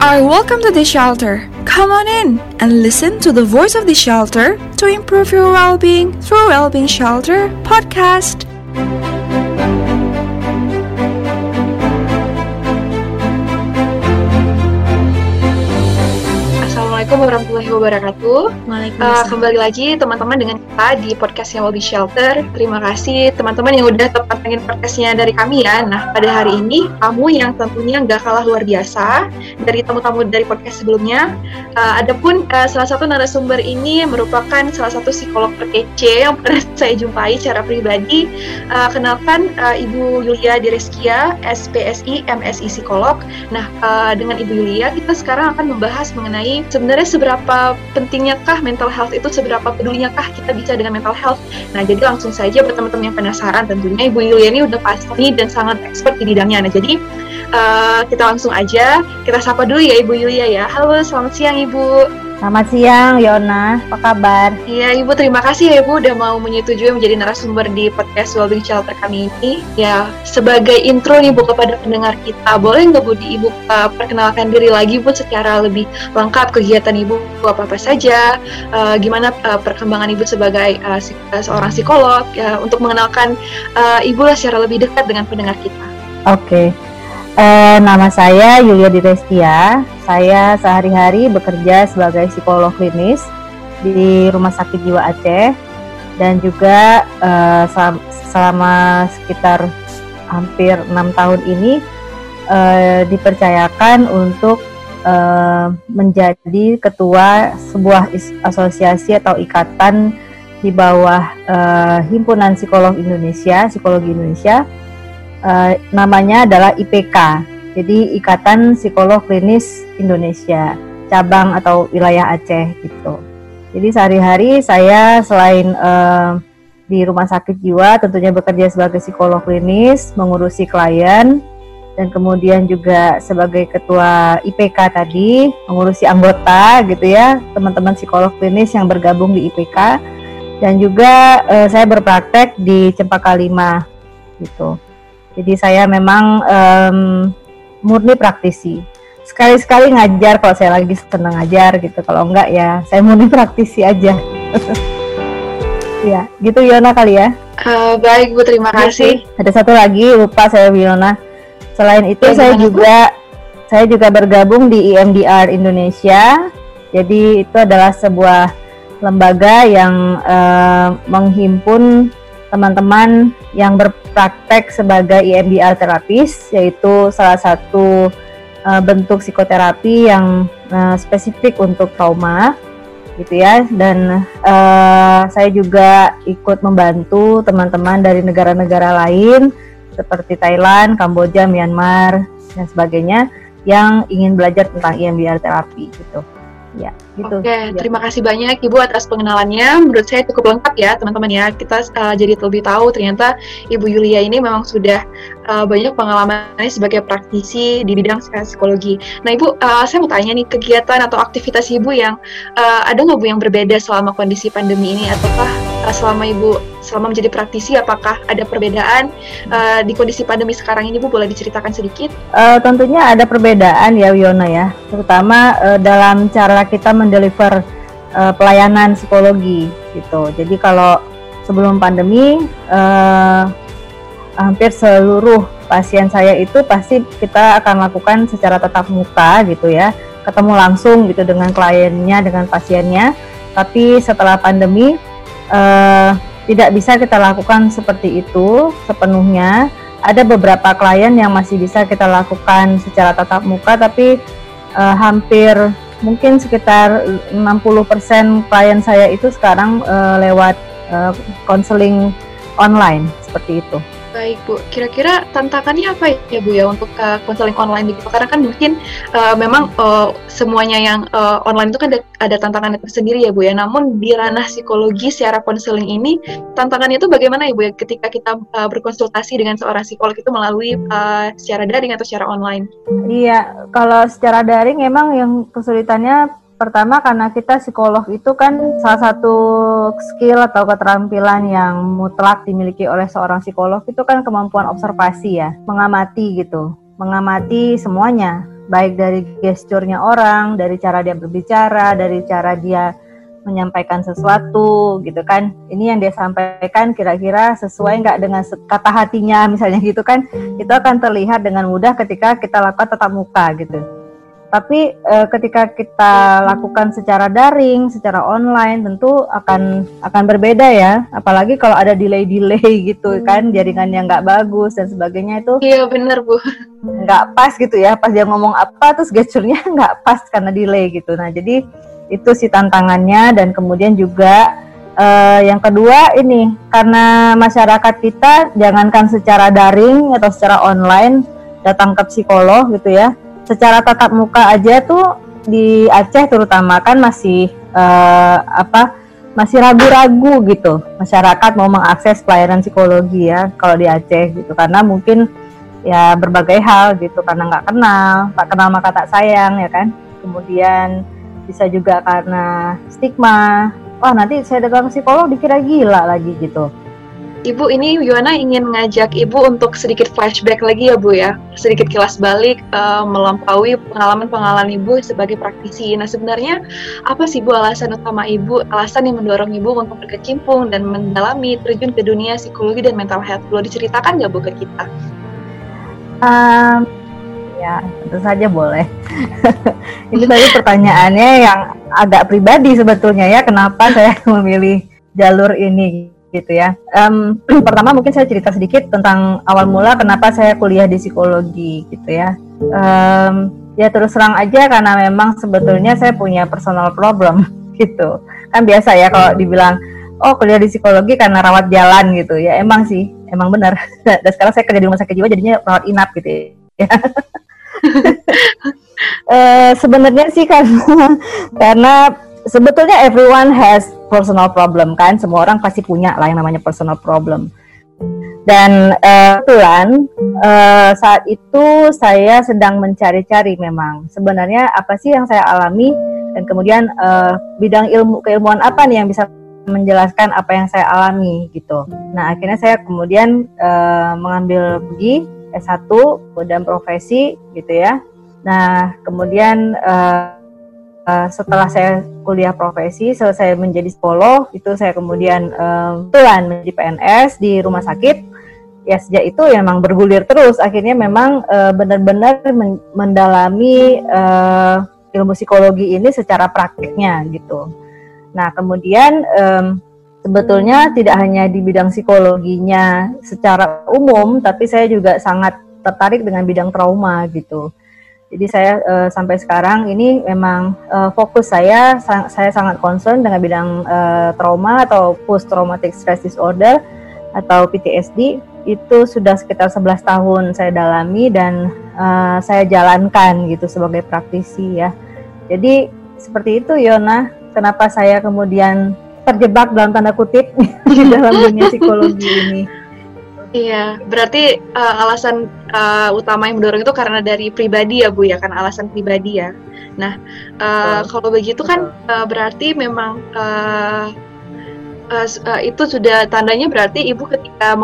are welcome to the shelter. Come on in and listen to the voice of the shelter to improve your well being through Wellbeing Shelter podcast. Assalamualaikum warahmatullahi wabarakatuh. Uh, kembali lagi teman-teman dengan kita di podcast yang di Shelter. Terima kasih teman-teman yang udah tepat pengen podcastnya dari kami ya. Nah pada hari ini kamu yang tentunya nggak kalah luar biasa dari tamu-tamu dari podcast sebelumnya. Uh, adapun uh, salah satu narasumber ini merupakan salah satu psikolog terkece yang pernah saya jumpai secara pribadi. Uh, kenalkan uh, Ibu Yulia Direskia, SPSI, MSI Psikolog. Nah uh, dengan Ibu Yulia kita sekarang akan membahas mengenai sebenarnya sebenarnya seberapa pentingnya kah mental health itu, seberapa pedulinya kah kita bisa dengan mental health. Nah, jadi langsung saja buat teman-teman yang penasaran, tentunya Ibu Yulia ini udah pasti dan sangat expert di bidangnya. Nah, jadi uh, kita langsung aja, kita sapa dulu ya Ibu Yulia ya. Halo, selamat siang Ibu. Selamat siang, Yona. Apa kabar? Iya, Ibu terima kasih ya Ibu udah mau menyetujui menjadi narasumber di podcast Wellbeing Shelter kami ini. Ya, sebagai intro nih Bu kepada pendengar kita, boleh nggak Bu di Ibu uh, perkenalkan diri lagi Bu secara lebih lengkap kegiatan Ibu apa-apa saja, uh, gimana uh, perkembangan Ibu sebagai uh, seorang psikolog, ya, untuk mengenalkan uh, Ibu lah secara lebih dekat dengan pendengar kita. Oke. Okay. Uh, nama saya Yulia Direstia. Saya sehari-hari bekerja sebagai psikolog klinis di Rumah Sakit Jiwa Aceh dan juga uh, selama sekitar hampir enam tahun ini uh, dipercayakan untuk uh, menjadi ketua sebuah asosiasi atau ikatan di bawah uh, Himpunan Psikolog Indonesia, Psikologi Indonesia uh, namanya adalah IPK. Jadi Ikatan Psikolog Klinis Indonesia, cabang atau wilayah Aceh gitu. Jadi sehari-hari saya selain uh, di rumah sakit jiwa tentunya bekerja sebagai psikolog klinis, mengurusi klien dan kemudian juga sebagai ketua IPK tadi, mengurusi anggota gitu ya, teman-teman psikolog klinis yang bergabung di IPK dan juga uh, saya berpraktek di Cempaka Lima gitu. Jadi saya memang um, murni praktisi. Sekali-sekali ngajar kalau saya lagi senang ngajar gitu. Kalau enggak ya saya murni praktisi aja. ya, gitu Yona kali ya. Uh, baik Bu, terima iya kasih. Ada satu lagi lupa saya Yona. Selain itu ya, saya juga Bu? saya juga bergabung di IMDR Indonesia. Jadi itu adalah sebuah lembaga yang uh, menghimpun teman-teman yang berpraktek sebagai EMDR terapis yaitu salah satu uh, bentuk psikoterapi yang uh, spesifik untuk trauma gitu ya dan uh, saya juga ikut membantu teman-teman dari negara-negara lain seperti Thailand, Kamboja, Myanmar dan sebagainya yang ingin belajar tentang EMDR terapi gitu. Ya, gitu. Oke, ya. terima kasih banyak Ibu atas pengenalannya. Menurut saya cukup lengkap ya, teman-teman ya. Kita uh, jadi lebih tahu ternyata Ibu Yulia ini memang sudah uh, banyak pengalamannya sebagai praktisi di bidang psikologi. Nah, Ibu, uh, saya mau tanya nih kegiatan atau aktivitas Ibu yang uh, ada nggak Bu yang berbeda selama kondisi pandemi ini ataukah uh, selama Ibu selama menjadi praktisi apakah ada perbedaan uh, di kondisi pandemi sekarang ini Bu boleh diceritakan sedikit? Uh, tentunya ada perbedaan ya Wiona ya, terutama uh, dalam cara kita mendeliver uh, pelayanan psikologi gitu. Jadi kalau sebelum pandemi uh, hampir seluruh pasien saya itu pasti kita akan lakukan secara tatap muka gitu ya, ketemu langsung gitu dengan kliennya, dengan pasiennya. Tapi setelah pandemi uh, tidak bisa kita lakukan seperti itu sepenuhnya. Ada beberapa klien yang masih bisa kita lakukan secara tatap muka, tapi uh, hampir mungkin sekitar 60% klien saya itu sekarang uh, lewat konseling uh, online seperti itu. Baik Bu, kira-kira tantangannya apa ya Bu ya untuk konseling uh, online gitu? Karena kan mungkin uh, memang uh, semuanya yang uh, online itu kan ada, ada tantangannya tersendiri ya Bu ya. Namun di ranah psikologi secara konseling ini tantangannya itu bagaimana ya Bu ya ketika kita uh, berkonsultasi dengan seorang psikolog itu melalui uh, secara daring atau secara online? Iya, kalau secara daring emang yang kesulitannya Pertama karena kita psikolog itu kan salah satu skill atau keterampilan yang mutlak dimiliki oleh seorang psikolog itu kan kemampuan observasi ya, mengamati gitu, mengamati semuanya baik dari gesturnya orang, dari cara dia berbicara, dari cara dia menyampaikan sesuatu gitu kan. Ini yang dia sampaikan kira-kira sesuai nggak dengan kata hatinya misalnya gitu kan. Itu akan terlihat dengan mudah ketika kita lakukan tatap muka gitu tapi e, ketika kita lakukan secara daring secara online tentu akan akan berbeda ya. Apalagi kalau ada delay-delay gitu hmm. kan jaringan yang nggak bagus dan sebagainya itu iya benar bu. nggak pas gitu ya. Pas dia ngomong apa terus gesturnya nggak pas karena delay gitu. Nah jadi itu sih tantangannya. Dan kemudian juga uh, yang kedua ini karena masyarakat kita jangankan secara daring atau secara online datang ke psikolog gitu ya secara tatap muka aja tuh di Aceh terutama kan masih uh, apa masih ragu-ragu gitu. Masyarakat mau mengakses pelayanan psikologi ya kalau di Aceh gitu. Karena mungkin ya berbagai hal gitu karena nggak kenal tak kenal maka tak sayang ya kan? Kemudian bisa juga karena stigma. Wah nanti saya datang psikolog dikira gila lagi gitu Ibu ini Yuana ingin ngajak Ibu untuk sedikit flashback lagi ya Bu ya, sedikit kilas balik uh, melampaui pengalaman-pengalaman Ibu sebagai praktisi. Nah sebenarnya apa sih Bu alasan utama Ibu, alasan yang mendorong Ibu untuk berkecimpung dan mendalami terjun ke dunia psikologi dan mental health? Boleh diceritakan nggak Bu ke kita? Um, Ya, tentu saja boleh. Ini tadi pertanyaannya yang agak pribadi sebetulnya ya, kenapa saya memilih jalur ini gitu ya. Um, pertama mungkin saya cerita sedikit tentang awal mula kenapa saya kuliah di psikologi gitu ya. Um, ya terus terang aja karena memang sebetulnya saya punya personal problem gitu. Kan biasa ya kalau dibilang oh kuliah di psikologi karena rawat jalan gitu ya emang sih emang benar. Dan sekarang saya kerja di rumah sakit jiwa jadinya rawat inap gitu ya. uh, sebenarnya sih karena karena sebetulnya everyone has personal problem kan semua orang pasti punya lah yang namanya personal problem dan uh, kebetulan uh, saat itu saya sedang mencari-cari memang sebenarnya apa sih yang saya alami dan kemudian uh, bidang ilmu keilmuan apa nih yang bisa menjelaskan apa yang saya alami gitu. Nah akhirnya saya kemudian uh, mengambil pergi S1 kemudian profesi gitu ya. Nah, kemudian uh, uh, setelah saya kuliah profesi, selesai menjadi psikolog, itu saya kemudian uh, menjadi PNS di rumah sakit. Ya sejak itu ya memang bergulir terus. Akhirnya memang uh, benar-benar men mendalami uh, ilmu psikologi ini secara praktiknya gitu. Nah, kemudian um, sebetulnya tidak hanya di bidang psikologinya secara umum, tapi saya juga sangat tertarik dengan bidang trauma gitu. Jadi saya uh, sampai sekarang ini memang uh, fokus saya sang, saya sangat concern dengan bidang uh, trauma atau post traumatic stress disorder atau PTSD itu sudah sekitar 11 tahun saya dalami dan uh, saya jalankan gitu sebagai praktisi ya. Jadi seperti itu Yona, kenapa saya kemudian terjebak dalam tanda kutip di dalam dunia psikologi ini. Iya, berarti uh, alasan uh, utama yang mendorong itu karena dari pribadi ya Bu ya, kan alasan pribadi ya. Nah, uh, kalau begitu kan uh, berarti memang uh, uh, uh, itu sudah tandanya berarti Ibu ketika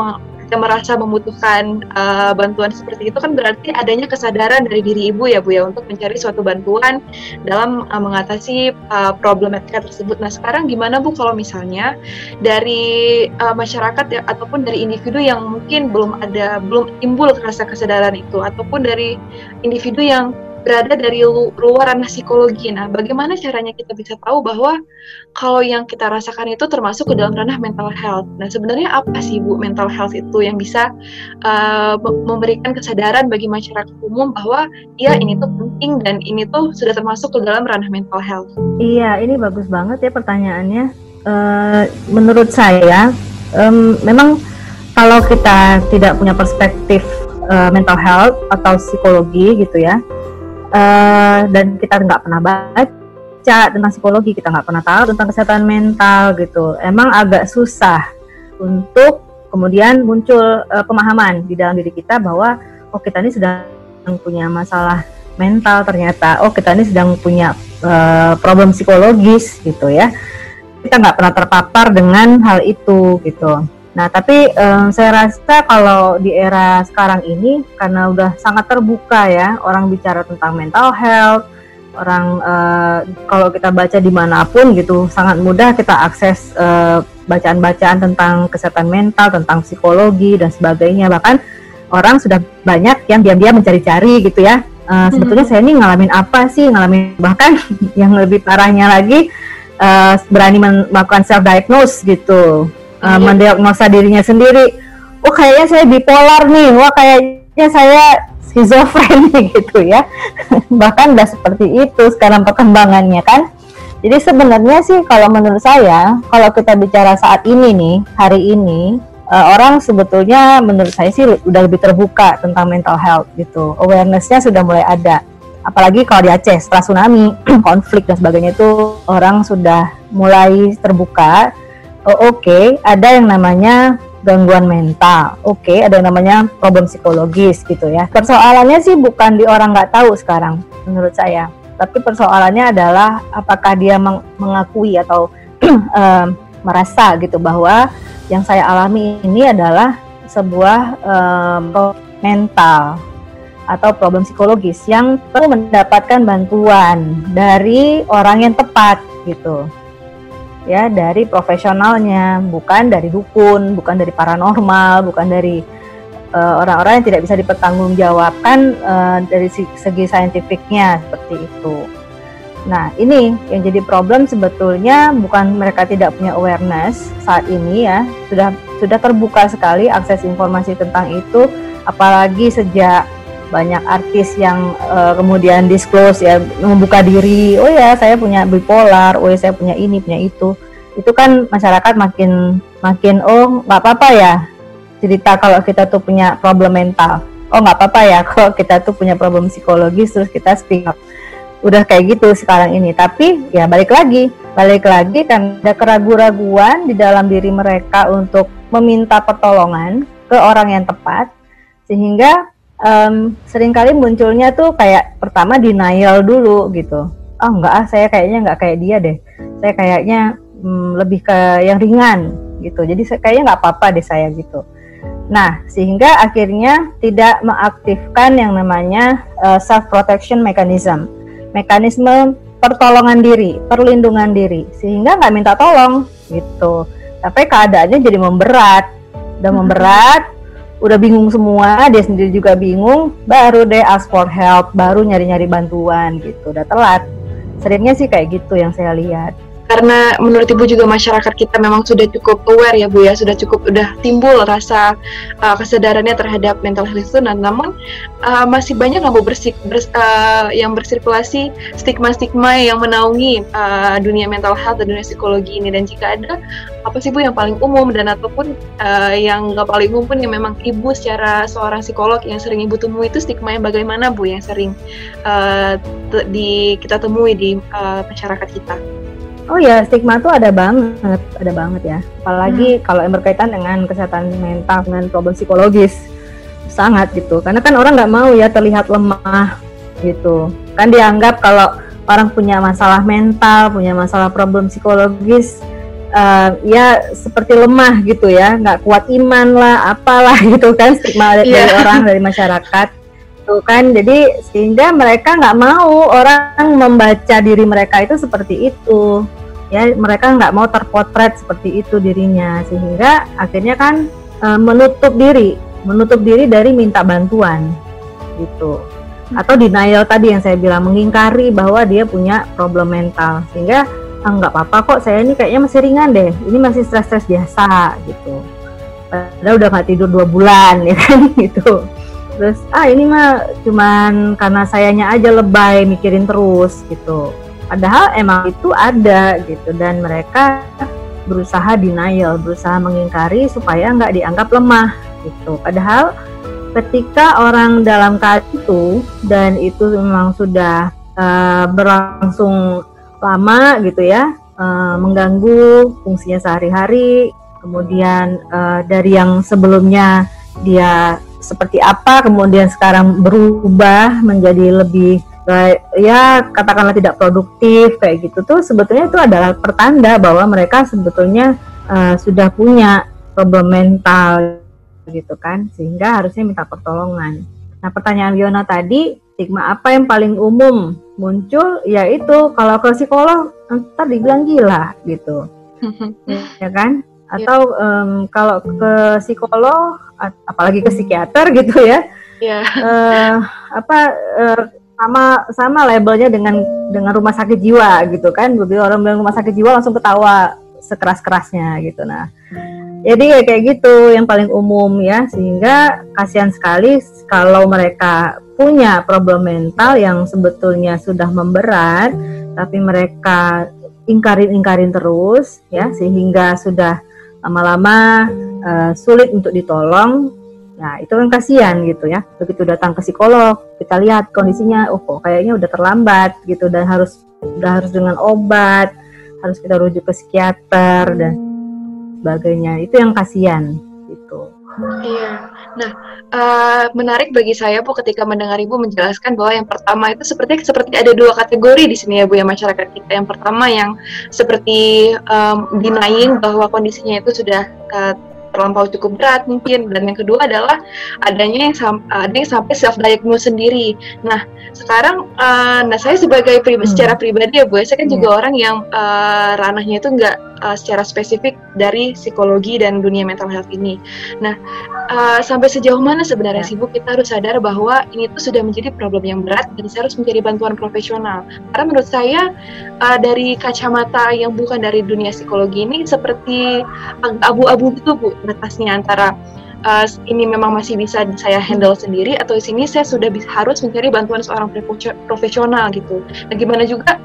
yang merasa membutuhkan uh, bantuan seperti itu kan berarti adanya kesadaran dari diri ibu ya bu ya untuk mencari suatu bantuan dalam uh, mengatasi uh, problematika tersebut. Nah sekarang gimana bu kalau misalnya dari uh, masyarakat ya, ataupun dari individu yang mungkin belum ada belum timbul rasa kesadaran itu ataupun dari individu yang berada dari luar ranah psikologi. Nah, bagaimana caranya kita bisa tahu bahwa kalau yang kita rasakan itu termasuk ke dalam ranah mental health. Nah, sebenarnya apa sih Bu mental health itu yang bisa uh, memberikan kesadaran bagi masyarakat umum bahwa ya ini tuh penting dan ini tuh sudah termasuk ke dalam ranah mental health. Iya, ini bagus banget ya pertanyaannya. Uh, menurut saya um, memang kalau kita tidak punya perspektif uh, mental health atau psikologi gitu ya, uh, dan kita nggak pernah baca tentang psikologi kita nggak pernah tahu tentang kesehatan mental gitu. Emang agak susah untuk kemudian muncul uh, pemahaman di dalam diri kita bahwa oh kita ini sedang punya masalah mental ternyata. Oh kita ini sedang punya uh, problem psikologis gitu ya. Kita nggak pernah terpapar dengan hal itu gitu Nah, tapi um, saya rasa kalau di era sekarang ini karena udah sangat terbuka ya, orang bicara tentang mental health, orang uh, kalau kita baca di mana pun gitu, sangat mudah kita akses bacaan bacaan-bacaan tentang kesehatan mental, tentang psikologi dan sebagainya. Bahkan orang sudah banyak yang diam-diam mencari-cari gitu ya. Uh, sebetulnya saya ini ngalamin apa sih? Ngalamin bahkan yang lebih parahnya lagi uh, berani melakukan self diagnose gitu uh, mendiagnosa dirinya sendiri. Oh kayaknya saya bipolar nih. Wah kayaknya saya skizofreni gitu ya. Bahkan udah seperti itu sekarang perkembangannya kan? Jadi sebenarnya sih kalau menurut saya kalau kita bicara saat ini nih hari ini uh, orang sebetulnya menurut saya sih udah lebih terbuka tentang mental health gitu. Awarenessnya sudah mulai ada. Apalagi kalau di Aceh setelah tsunami konflik dan sebagainya itu orang sudah mulai terbuka oh, oke. Okay, ada yang namanya gangguan mental, oke okay, ada yang namanya problem psikologis gitu ya. Persoalannya sih bukan di orang nggak tahu sekarang menurut saya, tapi persoalannya adalah apakah dia meng mengakui atau um, merasa gitu bahwa yang saya alami ini adalah sebuah um, mental atau problem psikologis yang perlu mendapatkan bantuan dari orang yang tepat gitu ya dari profesionalnya, bukan dari dukun, bukan dari paranormal, bukan dari eh, orang-orang uh, yang tidak bisa dipertanggungjawabkan uh, dari segi saintifiknya seperti itu. Nah, ini yang jadi problem sebetulnya bukan mereka tidak punya awareness saat ini ya, sudah sudah terbuka sekali akses informasi tentang itu apalagi sejak banyak artis yang uh, kemudian disclose ya membuka diri oh ya saya punya bipolar oh ya saya punya ini punya itu. Itu kan masyarakat makin makin oh nggak apa-apa ya cerita kalau kita tuh punya problem mental. Oh nggak apa-apa ya kalau kita tuh punya problem psikologis terus kita speak up. Udah kayak gitu sekarang ini. Tapi ya balik lagi balik lagi kan ada keraguan-raguan di dalam diri mereka untuk meminta pertolongan ke orang yang tepat sehingga um, sering kali munculnya tuh kayak pertama denial dulu gitu. Oh enggak ah saya kayaknya enggak kayak dia deh. Saya kayaknya hmm, lebih ke yang ringan gitu. Jadi saya, kayaknya nggak apa-apa deh saya gitu. Nah sehingga akhirnya tidak mengaktifkan yang namanya uh, eh, self protection mechanism. Mekanisme pertolongan diri perlindungan diri. Sehingga nggak minta tolong gitu. Tapi keadaannya jadi memberat. Udah hmm. memberat udah bingung semua, dia sendiri juga bingung, baru deh ask for help, baru nyari-nyari bantuan gitu, udah telat. Seringnya sih kayak gitu yang saya lihat karena menurut ibu juga masyarakat kita memang sudah cukup aware ya bu ya. Sudah cukup udah timbul rasa uh, kesadarannya terhadap mental health itu. Nah, namun uh, masih banyak nggak bu bersik, bers, uh, yang bersirkulasi stigma-stigma yang menaungi uh, dunia mental health dan dunia psikologi ini. Dan jika ada apa sih bu yang paling umum dan ataupun uh, yang nggak paling umum pun yang memang ibu secara seorang psikolog yang sering ibu temui itu stigma yang bagaimana bu yang sering uh, di kita temui di uh, masyarakat kita. Oh ya, stigma tuh ada banget, ada banget ya. Apalagi hmm. kalau yang berkaitan dengan kesehatan mental, dengan problem psikologis, sangat gitu. Karena kan orang nggak mau ya terlihat lemah gitu. Kan dianggap kalau orang punya masalah mental, punya masalah problem psikologis, uh, ya seperti lemah gitu ya, nggak kuat iman lah, apalah gitu kan stigma dari yeah. orang dari masyarakat tuh kan. Jadi sehingga mereka nggak mau orang membaca diri mereka itu seperti itu. Ya mereka nggak mau terpotret seperti itu dirinya. Sehingga akhirnya kan e, menutup diri. Menutup diri dari minta bantuan gitu. Atau denial tadi yang saya bilang mengingkari bahwa dia punya problem mental. Sehingga ah, nggak apa-apa kok saya ini kayaknya masih ringan deh. Ini masih stres-stres biasa gitu. Padahal udah nggak tidur dua bulan ya kan gitu terus ah ini mah cuman karena sayanya aja lebay mikirin terus gitu Padahal emang itu ada gitu dan mereka berusaha denial, berusaha mengingkari supaya nggak dianggap lemah gitu. Padahal ketika orang dalam keadaan itu dan itu memang sudah uh, berlangsung lama gitu ya, uh, mengganggu fungsinya sehari-hari, kemudian uh, dari yang sebelumnya dia seperti apa, kemudian sekarang berubah menjadi lebih ya katakanlah tidak produktif kayak gitu. Tuh sebetulnya itu adalah pertanda bahwa mereka sebetulnya uh, sudah punya problem mental gitu kan sehingga harusnya minta pertolongan. Nah pertanyaan Wiona tadi stigma apa yang paling umum muncul? Yaitu kalau ke psikolog ntar dibilang gila gitu. Ya kan iya. atau um, kalau ke psikolog apalagi ke psikiater gitu ya yeah. Iya. uh, apa uh, sama sama labelnya dengan dengan rumah sakit jiwa gitu kan begitu orang bilang rumah sakit jiwa langsung ketawa sekeras kerasnya gitu nah jadi ya kayak gitu yang paling umum ya sehingga kasihan sekali kalau mereka punya problem mental yang sebetulnya sudah memberat tapi mereka ingkarin-ingkarin terus ya sehingga sudah lama-lama uh, sulit untuk ditolong Nah, itu kan kasihan gitu ya. Begitu datang ke psikolog, kita lihat kondisinya, oh kok kayaknya udah terlambat gitu dan harus udah harus dengan obat, harus kita rujuk ke psikiater dan sebagainya. Itu yang kasihan. Iya. Nah, uh, menarik bagi saya Bu ketika mendengar Ibu menjelaskan bahwa yang pertama itu seperti seperti ada dua kategori di sini ya Bu ya masyarakat kita. Yang pertama yang seperti um, denying bahwa kondisinya itu sudah uh, terlampau cukup berat mungkin dan yang kedua adalah adanya yang ada yang sampai self diagnose sendiri. Nah sekarang uh, nah saya sebagai pri hmm. secara pribadi ya bu, saya kan yeah. juga orang yang uh, ranahnya itu enggak uh, secara spesifik dari psikologi dan dunia mental health ini. Nah, uh, sampai sejauh mana sebenarnya ya. sih Bu kita harus sadar bahwa ini tuh sudah menjadi problem yang berat dan saya harus mencari bantuan profesional. Karena menurut saya uh, dari kacamata yang bukan dari dunia psikologi ini seperti abu-abu gitu Bu batasnya antara uh, ini memang masih bisa saya handle sendiri atau di sini saya sudah bisa, harus mencari bantuan seorang profesional gitu. Nah, gimana juga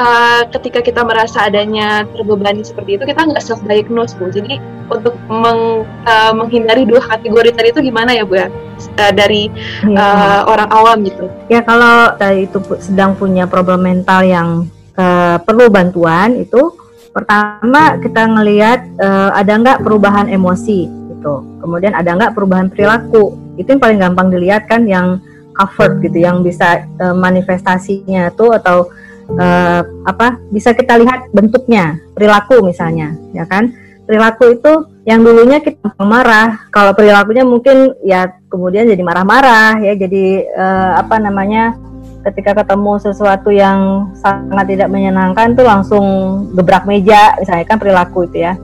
uh, ketika kita merasa adanya terbebani seperti itu kita nggak self diagnose bu. Jadi untuk meng, uh, menghindari dua kategori tadi itu gimana ya bu ya? Uh, dari ya. uh, orang awam gitu. Ya kalau tadi itu sedang punya problem mental yang uh, perlu bantuan itu pertama kita ngelihat uh, ada nggak perubahan emosi gitu. Kemudian ada nggak perubahan perilaku? Itu yang paling gampang dilihat kan yang covered gitu yang bisa uh, manifestasinya tuh atau uh, apa bisa kita lihat bentuknya perilaku misalnya ya kan? Perilaku itu yang dulunya kita marah kalau perilakunya mungkin ya kemudian jadi marah-marah ya jadi uh, apa namanya ketika ketemu sesuatu yang sangat tidak menyenangkan tuh langsung gebrak meja misalnya kan perilaku itu ya.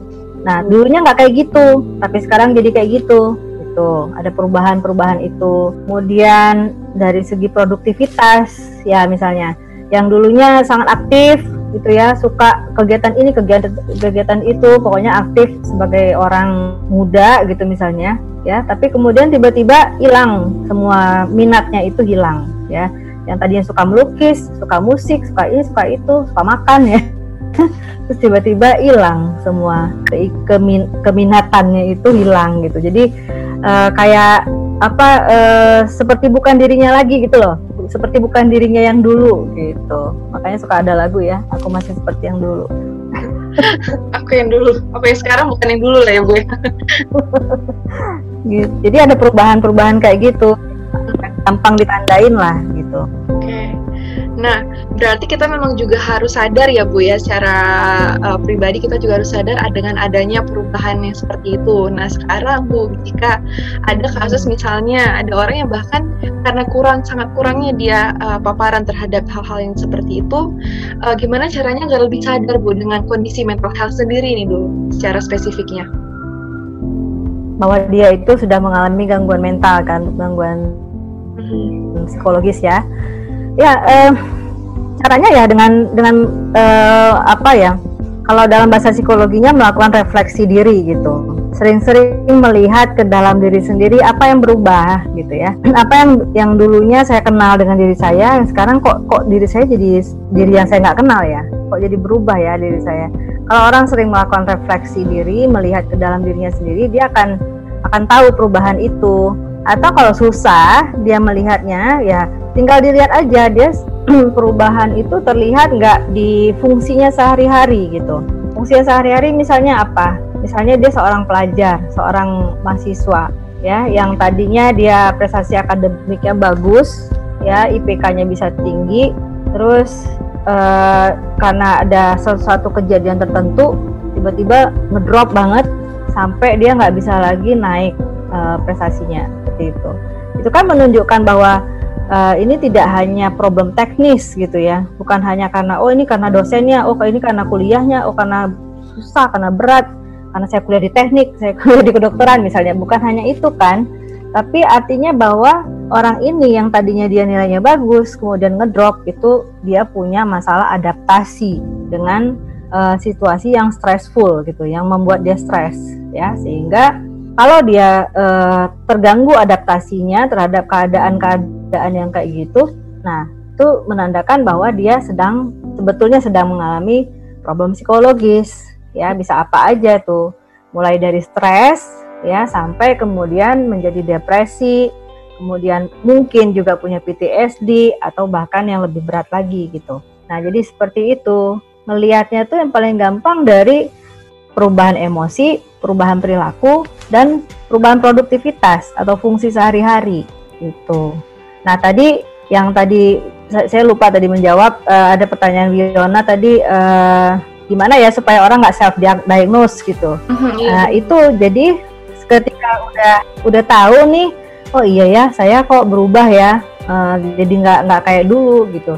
Nah dulunya nggak kayak gitu tapi sekarang jadi kayak gitu itu ada perubahan-perubahan itu. Kemudian dari segi produktivitas ya misalnya yang dulunya sangat aktif gitu ya suka kegiatan ini kegiatan kegiatan itu pokoknya aktif sebagai orang muda gitu misalnya ya. Tapi kemudian tiba-tiba hilang semua minatnya itu hilang ya. Yang tadinya suka melukis suka musik suka ini suka itu suka makan ya. Terus tiba-tiba hilang semua ke, kemin, keminatannya itu hilang gitu. Jadi uh, kayak apa uh, seperti bukan dirinya lagi gitu loh seperti bukan dirinya yang dulu gitu. Makanya suka ada lagu ya aku masih seperti yang dulu. Aku yang dulu. Apa yang sekarang bukan yang dulu lah ya bu ya? Gitu. jadi ada perubahan-perubahan kayak gitu. Gampang ditandain lah gitu Nah, berarti kita memang juga harus sadar ya Bu ya secara uh, pribadi kita juga harus sadar dengan adanya perubahan yang seperti itu. Nah, sekarang Bu, jika ada kasus misalnya ada orang yang bahkan karena kurang sangat kurangnya dia uh, paparan terhadap hal-hal yang seperti itu, uh, gimana caranya nggak lebih sadar Bu dengan kondisi mental health sendiri ini dulu secara spesifiknya? Bahwa dia itu sudah mengalami gangguan mental kan, gangguan mm-hmm. psikologis ya ya eh, caranya ya dengan dengan eh, apa ya kalau dalam bahasa psikologinya melakukan refleksi diri gitu. Sering-sering melihat ke dalam diri sendiri apa yang berubah gitu ya. Apa yang yang dulunya saya kenal dengan diri saya yang sekarang kok kok diri saya jadi diri yang saya nggak kenal ya? Kok jadi berubah ya diri saya? Kalau orang sering melakukan refleksi diri melihat ke dalam dirinya sendiri dia akan akan tahu perubahan itu atau kalau susah dia melihatnya ya tinggal dilihat aja. Dia perubahan itu terlihat nggak di fungsinya sehari-hari gitu. Fungsinya sehari-hari misalnya apa? Misalnya dia seorang pelajar seorang mahasiswa ya yang tadinya dia prestasi akademiknya bagus ya IPK-nya bisa tinggi terus eh, karena ada sesuatu kejadian tertentu tiba-tiba ngedrop banget sampai dia nggak bisa lagi naik uh, prestasinya seperti itu. Itu kan menunjukkan bahwa uh, ini tidak hanya problem teknis gitu ya. Bukan hanya karena oh ini karena dosennya oh ini karena kuliahnya oh karena susah karena berat karena saya kuliah di teknik saya kuliah di kedokteran misalnya. Bukan hanya itu kan. Tapi artinya bahwa orang ini yang tadinya dia nilainya bagus kemudian ngedrop itu dia punya masalah adaptasi dengan uh, situasi yang stressful gitu yang membuat dia stres ya. Sehingga kalau dia uh, terganggu adaptasinya terhadap keadaan-keadaan yang kayak gitu nah itu menandakan bahwa dia sedang sebetulnya sedang mengalami problem psikologis ya bisa apa aja tuh mulai dari stres ya sampai kemudian menjadi depresi, kemudian mungkin juga punya PTSD atau bahkan yang lebih berat lagi gitu. Nah, jadi seperti itu. Melihatnya tuh yang paling gampang dari perubahan emosi, perubahan perilaku dan perubahan produktivitas atau fungsi sehari-hari itu. Nah, tadi yang tadi saya lupa tadi menjawab uh, ada pertanyaan Wiona tadi uh, gimana ya supaya orang nggak self diagnose gitu. -hmm, iya. uh, itu jadi ketika udah udah tahu nih oh iya ya saya kok berubah ya uh, jadi nggak nggak kayak dulu gitu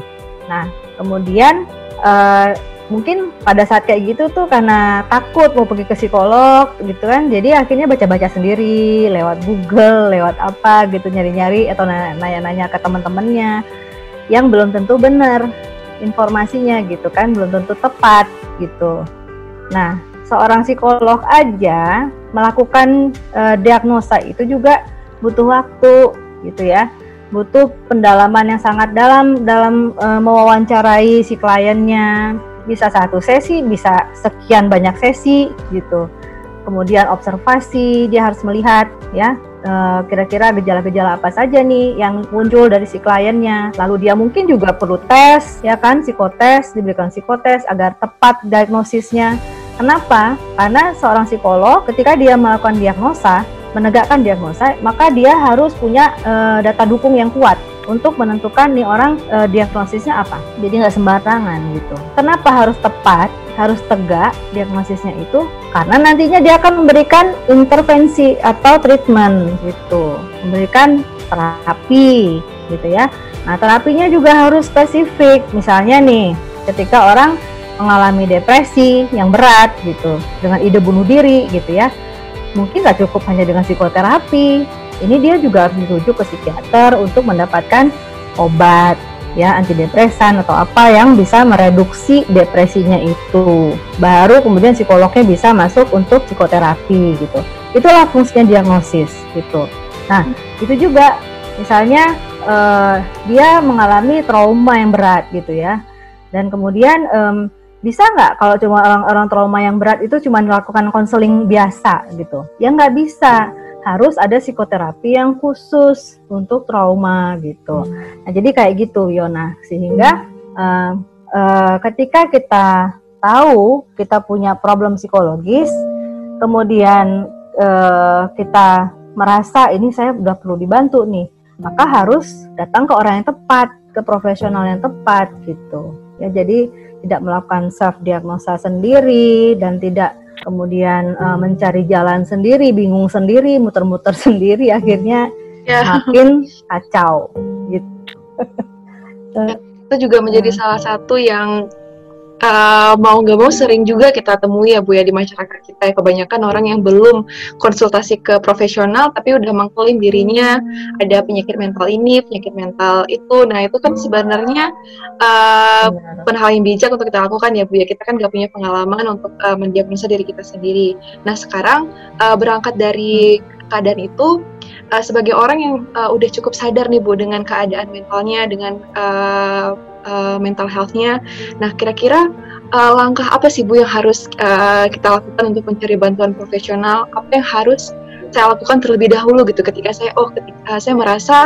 nah kemudian uh, mungkin pada saat kayak gitu tuh karena takut mau pergi ke psikolog gitu kan. Jadi akhirnya baca-baca sendiri lewat Google lewat apa gitu nyari-nyari atau nanya-nanya ke teman-temannya yang belum tentu benar informasinya gitu kan belum tentu tepat gitu. Nah seorang psikolog aja melakukan uh, diagnosa itu juga butuh waktu gitu ya. Butuh pendalaman yang sangat dalam dalam uh, mewawancarai si kliennya bisa satu sesi bisa sekian banyak sesi gitu. Kemudian observasi dia harus melihat ya. Eh, kira-kira gejala-gejala apa saja nih yang muncul dari si kliennya. Lalu dia mungkin juga perlu tes ya kan psikotes diberikan psikotes agar tepat diagnosisnya. Kenapa? Karena seorang psikolog ketika dia melakukan diagnosa, menegakkan diagnosa, maka dia harus punya e, data dukung yang kuat untuk menentukan nih orang e, diagnosisnya apa. Jadi nggak sembarangan gitu. Kenapa harus tepat? Harus tegak diagnosisnya itu karena nantinya dia akan memberikan intervensi atau treatment gitu, memberikan terapi gitu ya. Nah terapinya juga harus spesifik. Misalnya nih, ketika orang mengalami depresi yang berat gitu dengan ide bunuh diri gitu ya mungkin nggak cukup hanya dengan psikoterapi ini dia juga harus dirujuk ke psikiater untuk mendapatkan obat ya antidepresan atau apa yang bisa mereduksi depresinya itu. Baru kemudian psikolognya bisa masuk untuk psikoterapi gitu. Itulah fungsinya diagnosis gitu. Nah itu juga misalnya uh, dia mengalami trauma yang berat gitu ya. Dan kemudian um, bisa nggak kalau cuma orang-orang trauma yang berat itu cuma melakukan konseling biasa gitu? Ya nggak bisa harus ada psikoterapi yang khusus untuk trauma gitu. Nah jadi kayak gitu Yona. Sehingga uh, uh, ketika kita tahu kita punya problem psikologis kemudian uh, kita merasa ini saya udah perlu dibantu nih maka harus datang ke orang yang tepat ke profesional yang tepat gitu. Ya jadi tidak melakukan self diagnosa sendiri dan tidak kemudian uh, mencari jalan sendiri, bingung sendiri, muter-muter sendiri, akhirnya yeah. makin kacau. Gitu. Itu juga menjadi salah satu yang uh, mau nggak mau sering juga kita temui ya Bu ya di masyarakat kita ya. Kebanyakan orang yang belum konsultasi ke profesional tapi udah mengklaim dirinya ada penyakit mental ini penyakit mental itu. Nah itu kan sebenarnya uh, bukan hal yang bijak untuk kita lakukan ya Bu ya. Kita kan nggak punya pengalaman untuk uh, mendiagnosa diri kita sendiri. Nah sekarang uh, berangkat dari keadaan itu uh, sebagai orang yang uh, udah cukup sadar nih Bu dengan keadaan mentalnya dengan uh, uh, mental health-nya. Nah, kira-kira uh, langkah apa sih Bu yang harus uh, kita lakukan untuk mencari bantuan profesional? Apa yang harus saya lakukan terlebih dahulu gitu. Ketika saya oh ketika saya merasa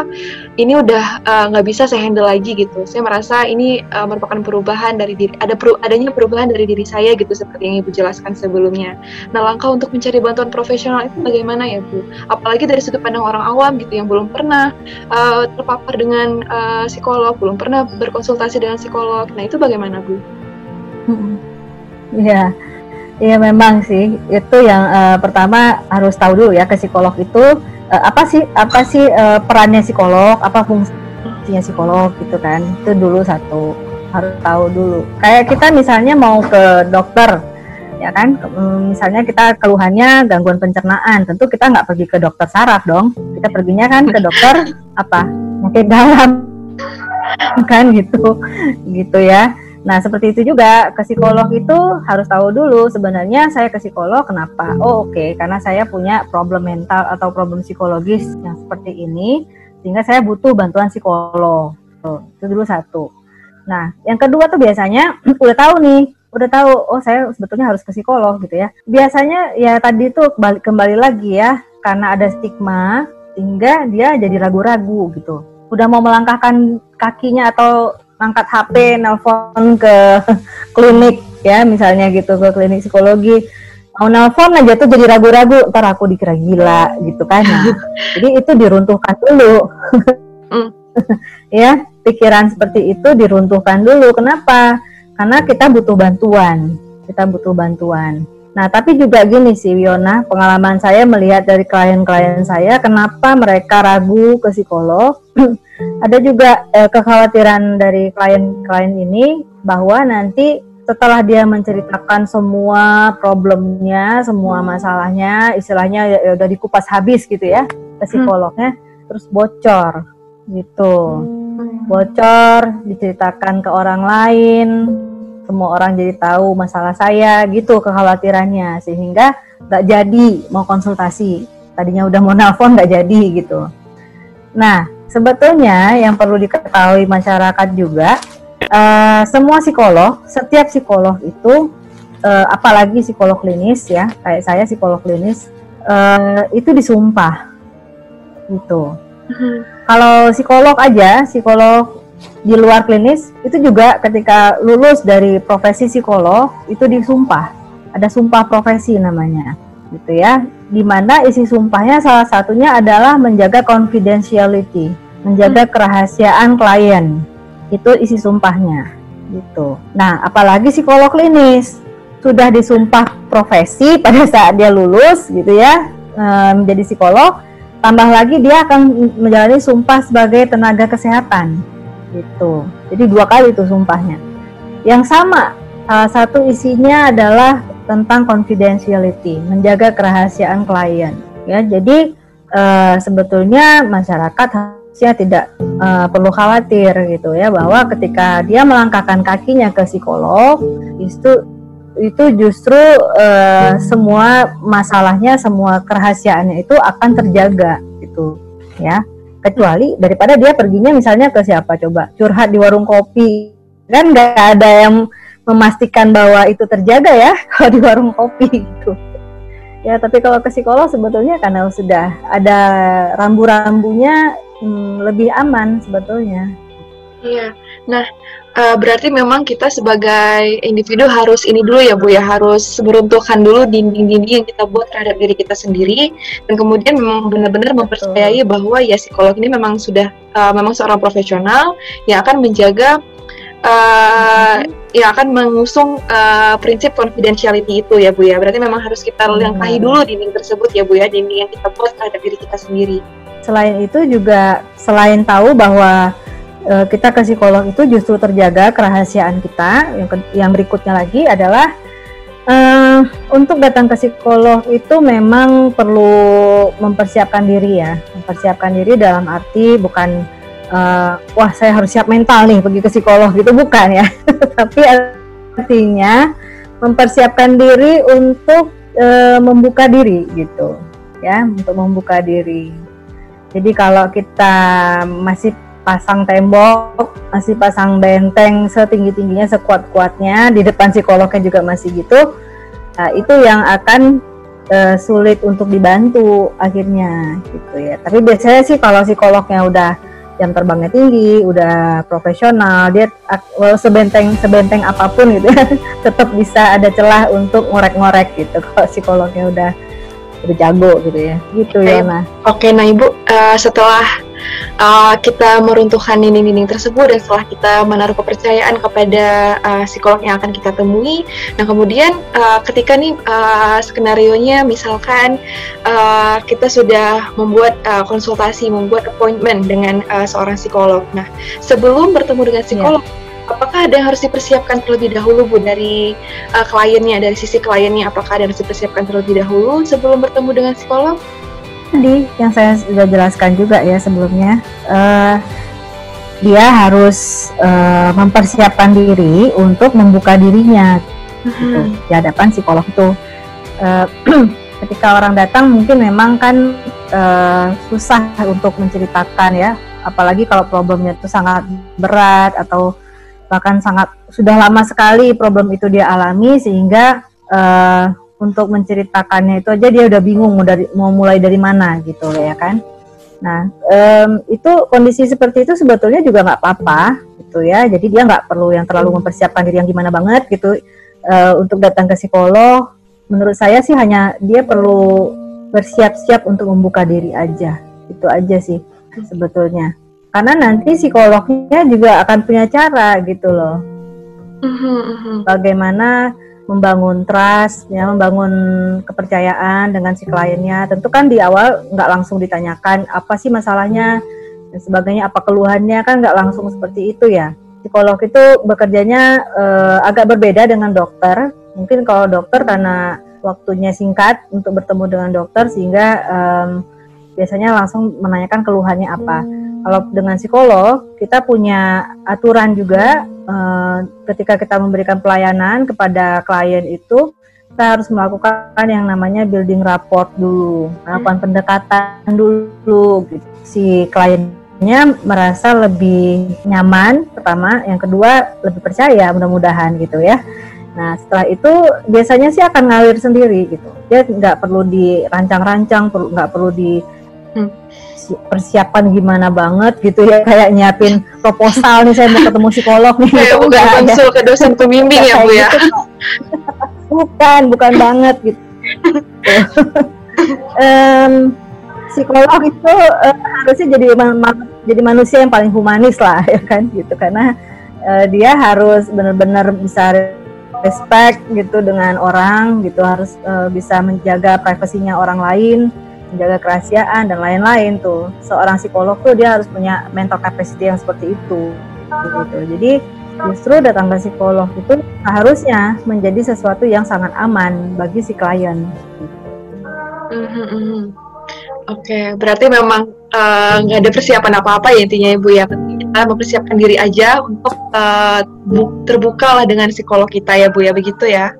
ini udah nggak uh, bisa saya handle lagi gitu. Saya merasa ini uh, merupakan perubahan dari diri ada peru, adanya perubahan dari diri saya gitu seperti yang ibu jelaskan sebelumnya. Nah langkah untuk mencari bantuan profesional itu bagaimana ya bu? Apalagi dari sudut pandang orang awam gitu yang belum pernah uh, terpapar dengan uh, psikolog belum pernah berkonsultasi dengan psikolog. Nah itu bagaimana bu? Hmm. Ya, Iya memang sih. Itu yang uh, pertama harus tahu dulu ya ke psikolog itu uh, apa sih apa sih uh, perannya psikolog apa fungsinya psikolog gitu kan. Itu dulu satu harus tahu dulu. Kayak kita misalnya mau ke dokter ya kan? Mm, misalnya kita keluhannya gangguan pencernaan tentu kita nggak pergi ke dokter saraf dong. Kita perginya kan ke dokter apa? Mungkin dalam. Kan gitu gitu ya Nah, seperti itu juga ke psikolog itu harus tahu dulu sebenarnya saya ke psikolog kenapa? Oh, oke, okay, karena saya punya problem mental atau problem psikologis yang seperti ini sehingga saya butuh bantuan psikolog. Tuh, itu dulu satu. Nah, yang kedua tuh biasanya udah tahu nih, udah tahu oh saya sebetulnya harus ke psikolog gitu ya. Biasanya ya tadi tuh balik kembali lagi ya karena ada stigma sehingga dia jadi ragu-ragu gitu. Udah mau melangkahkan kakinya atau angkat HP, nelpon ke klinik ya misalnya gitu ke klinik psikologi. Mau nelpon aja tuh jadi ragu-ragu ntar aku dikira gila gitu kan. Nah, jadi itu diruntuhkan dulu. Mm. ya pikiran seperti itu diruntuhkan dulu. Kenapa? Karena kita butuh bantuan. Kita butuh bantuan nah tapi juga gini sih Wiona pengalaman saya melihat dari klien-klien saya kenapa mereka ragu ke psikolog ada juga eh, kekhawatiran dari klien-klien ini bahwa nanti setelah dia menceritakan semua problemnya, semua masalahnya, istilahnya ya, ya udah dikupas habis gitu ya ke psikolognya, hmm. terus bocor gitu. Hmm. Bocor, diceritakan ke orang lain, semua orang jadi tahu masalah saya gitu kekhawatirannya sehingga nggak jadi mau konsultasi. Tadinya udah mau nelfon nggak jadi gitu. Nah, sebetulnya yang perlu diketahui masyarakat juga uh, semua psikolog, setiap psikolog itu uh, apalagi psikolog klinis ya, kayak saya psikolog klinis uh, itu disumpah gitu. Hmm. Kalau psikolog aja, psikolog di luar klinis itu juga ketika lulus dari profesi psikolog itu disumpah. Ada sumpah profesi namanya gitu ya. Di mana isi sumpahnya salah satunya adalah menjaga confidentiality menjaga kerahasiaan klien. Itu isi sumpahnya gitu. Nah, apalagi psikolog klinis sudah disumpah profesi pada saat dia lulus gitu ya menjadi psikolog, tambah lagi dia akan menjalani sumpah sebagai tenaga kesehatan gitu. Jadi dua kali itu sumpahnya. Yang sama salah satu isinya adalah tentang confidentiality, menjaga kerahasiaan klien. Ya, jadi uh, sebetulnya masyarakat saya tidak uh, perlu khawatir gitu ya bahwa ketika dia melangkahkan kakinya ke psikolog itu itu justru uh, semua masalahnya semua kerahasiaannya itu akan terjaga gitu ya kecuali daripada dia perginya misalnya ke siapa coba curhat di warung kopi kan nggak ada yang memastikan bahwa itu terjaga ya kalau di warung kopi gitu ya tapi kalau ke psikolog sebetulnya karena sudah ada rambu-rambunya hmm, lebih aman sebetulnya. Iya. Nah, uh, berarti memang kita sebagai individu harus ini dulu ya Bu ya, harus meruntuhkan dulu dinding-dinding yang kita buat terhadap diri kita sendiri. Dan kemudian memang benar-benar mempercayai bahwa ya psikolog ini memang sudah uh, memang seorang profesional yang akan menjaga uh, yang akan mengusung uh, prinsip confidentiality itu ya Bu ya. Berarti memang harus kita langkahi dulu dinding tersebut ya Bu ya, dinding yang kita buat terhadap diri kita sendiri. Selain itu juga selain tahu bahwa e, kita ke psikolog itu justru terjaga kerahasiaan kita. Yang yang berikutnya lagi adalah e, untuk datang ke psikolog itu memang perlu mempersiapkan diri ya. Mempersiapkan diri dalam arti bukan e, wah saya harus siap mental nih pergi ke psikolog gitu. Bukan ya. Tapi artinya mempersiapkan diri untuk e, membuka diri gitu ya. Untuk membuka diri. Jadi kalau kita masih pasang tembok, masih pasang benteng setinggi-tingginya, sekuat-kuatnya, di depan psikolognya juga masih gitu, nah, itu yang akan uh, sulit untuk dibantu akhirnya gitu ya. Tapi biasanya sih kalau psikolognya udah jam terbangnya tinggi, udah profesional, dia well, sebenteng sebenteng apa pun gitu ya, tetap bisa ada celah untuk ngorek-ngorek gitu. Kalau psikolognya udah udah jago gitu ya gitu okay. ya nah oke okay, nah ibu uh, setelah uh, kita meruntuhkan dinding-dinding tersebut dan setelah kita menaruh kepercayaan kepada uh, psikolog yang akan kita temui, nah kemudian uh, ketika nih uh, skenario nya misalkan uh, kita sudah membuat uh, konsultasi, membuat appointment dengan uh, seorang psikolog. Nah sebelum bertemu dengan psikolog yeah apakah ada yang harus dipersiapkan terlebih dahulu Bu dari uh, kliennya, dari sisi kliennya, apakah ada yang harus dipersiapkan terlebih dahulu sebelum bertemu dengan psikolog? Tadi yang saya sudah jelaskan juga ya sebelumnya, uh, dia harus uh, mempersiapkan diri untuk membuka dirinya gitu, hmm. di hadapan psikolog itu. Uh, ketika orang datang mungkin memang kan uh, susah untuk menceritakan ya, apalagi kalau problemnya itu sangat berat atau bahkan sangat sudah lama sekali problem itu dia alami sehingga uh, untuk menceritakannya itu aja dia udah bingung mau dari mau mulai dari mana gitu ya kan? Nah um, itu kondisi seperti itu sebetulnya juga nggak apa-apa gitu ya. Jadi dia nggak perlu yang terlalu mempersiapkan diri yang gimana banget gitu uh, untuk datang ke psikolog. Menurut saya sih hanya dia perlu bersiap-siap untuk membuka diri aja. Itu aja sih sebetulnya. Karena nanti psikolognya juga akan punya cara gitu loh. Mm-hmm. bagaimana membangun trust ya membangun kepercayaan dengan si kliennya. Tentu kan di awal nggak langsung ditanyakan apa sih masalahnya? Dan sebagainya apa keluhannya? Kan nggak langsung seperti itu ya. Psikolog itu bekerjanya uh, agak berbeda dengan dokter. Mungkin kalau dokter karena waktunya singkat untuk bertemu dengan dokter sehingga um, biasanya langsung menanyakan keluhannya apa. Kalau dengan psikolog, kita punya aturan juga eh, ketika kita memberikan pelayanan kepada klien itu, kita harus melakukan yang namanya building rapport dulu, melakukan pendekatan dulu. Gitu. Si kliennya merasa lebih nyaman, pertama, yang kedua lebih percaya, mudah-mudahan gitu ya. Nah setelah itu biasanya sih akan ngalir sendiri gitu. Dia nggak perlu dirancang-rancang, nggak perlu di Hmm. Persiapan gimana banget gitu ya kayak nyiapin proposal nih saya mau ketemu psikolog nih. Kayak gitu, udah konsul ke dosen pembimbing ya bu ya? Gitu. bukan bukan banget gitu. Um, psikolog itu uh, harusnya jadi jadi manusia yang paling humanis lah ya kan gitu. Karena uh, dia harus benar-benar bisa respect gitu dengan orang gitu harus uh, bisa menjaga privasinya orang lain menjaga kerahasiaan dan lain-lain tuh seorang psikolog tuh dia harus punya mental capacity yang seperti itu gitu jadi justru datang ke psikolog itu harusnya menjadi sesuatu yang sangat aman bagi si klien mm-hmm. Oke, okay, berarti memang eh, nggak uh, ada persiapan apa-apa ya intinya ibu ya. Kita mempersiapkan diri aja untuk uh, terbuka lah dengan psikolog kita ya bu ya begitu ya.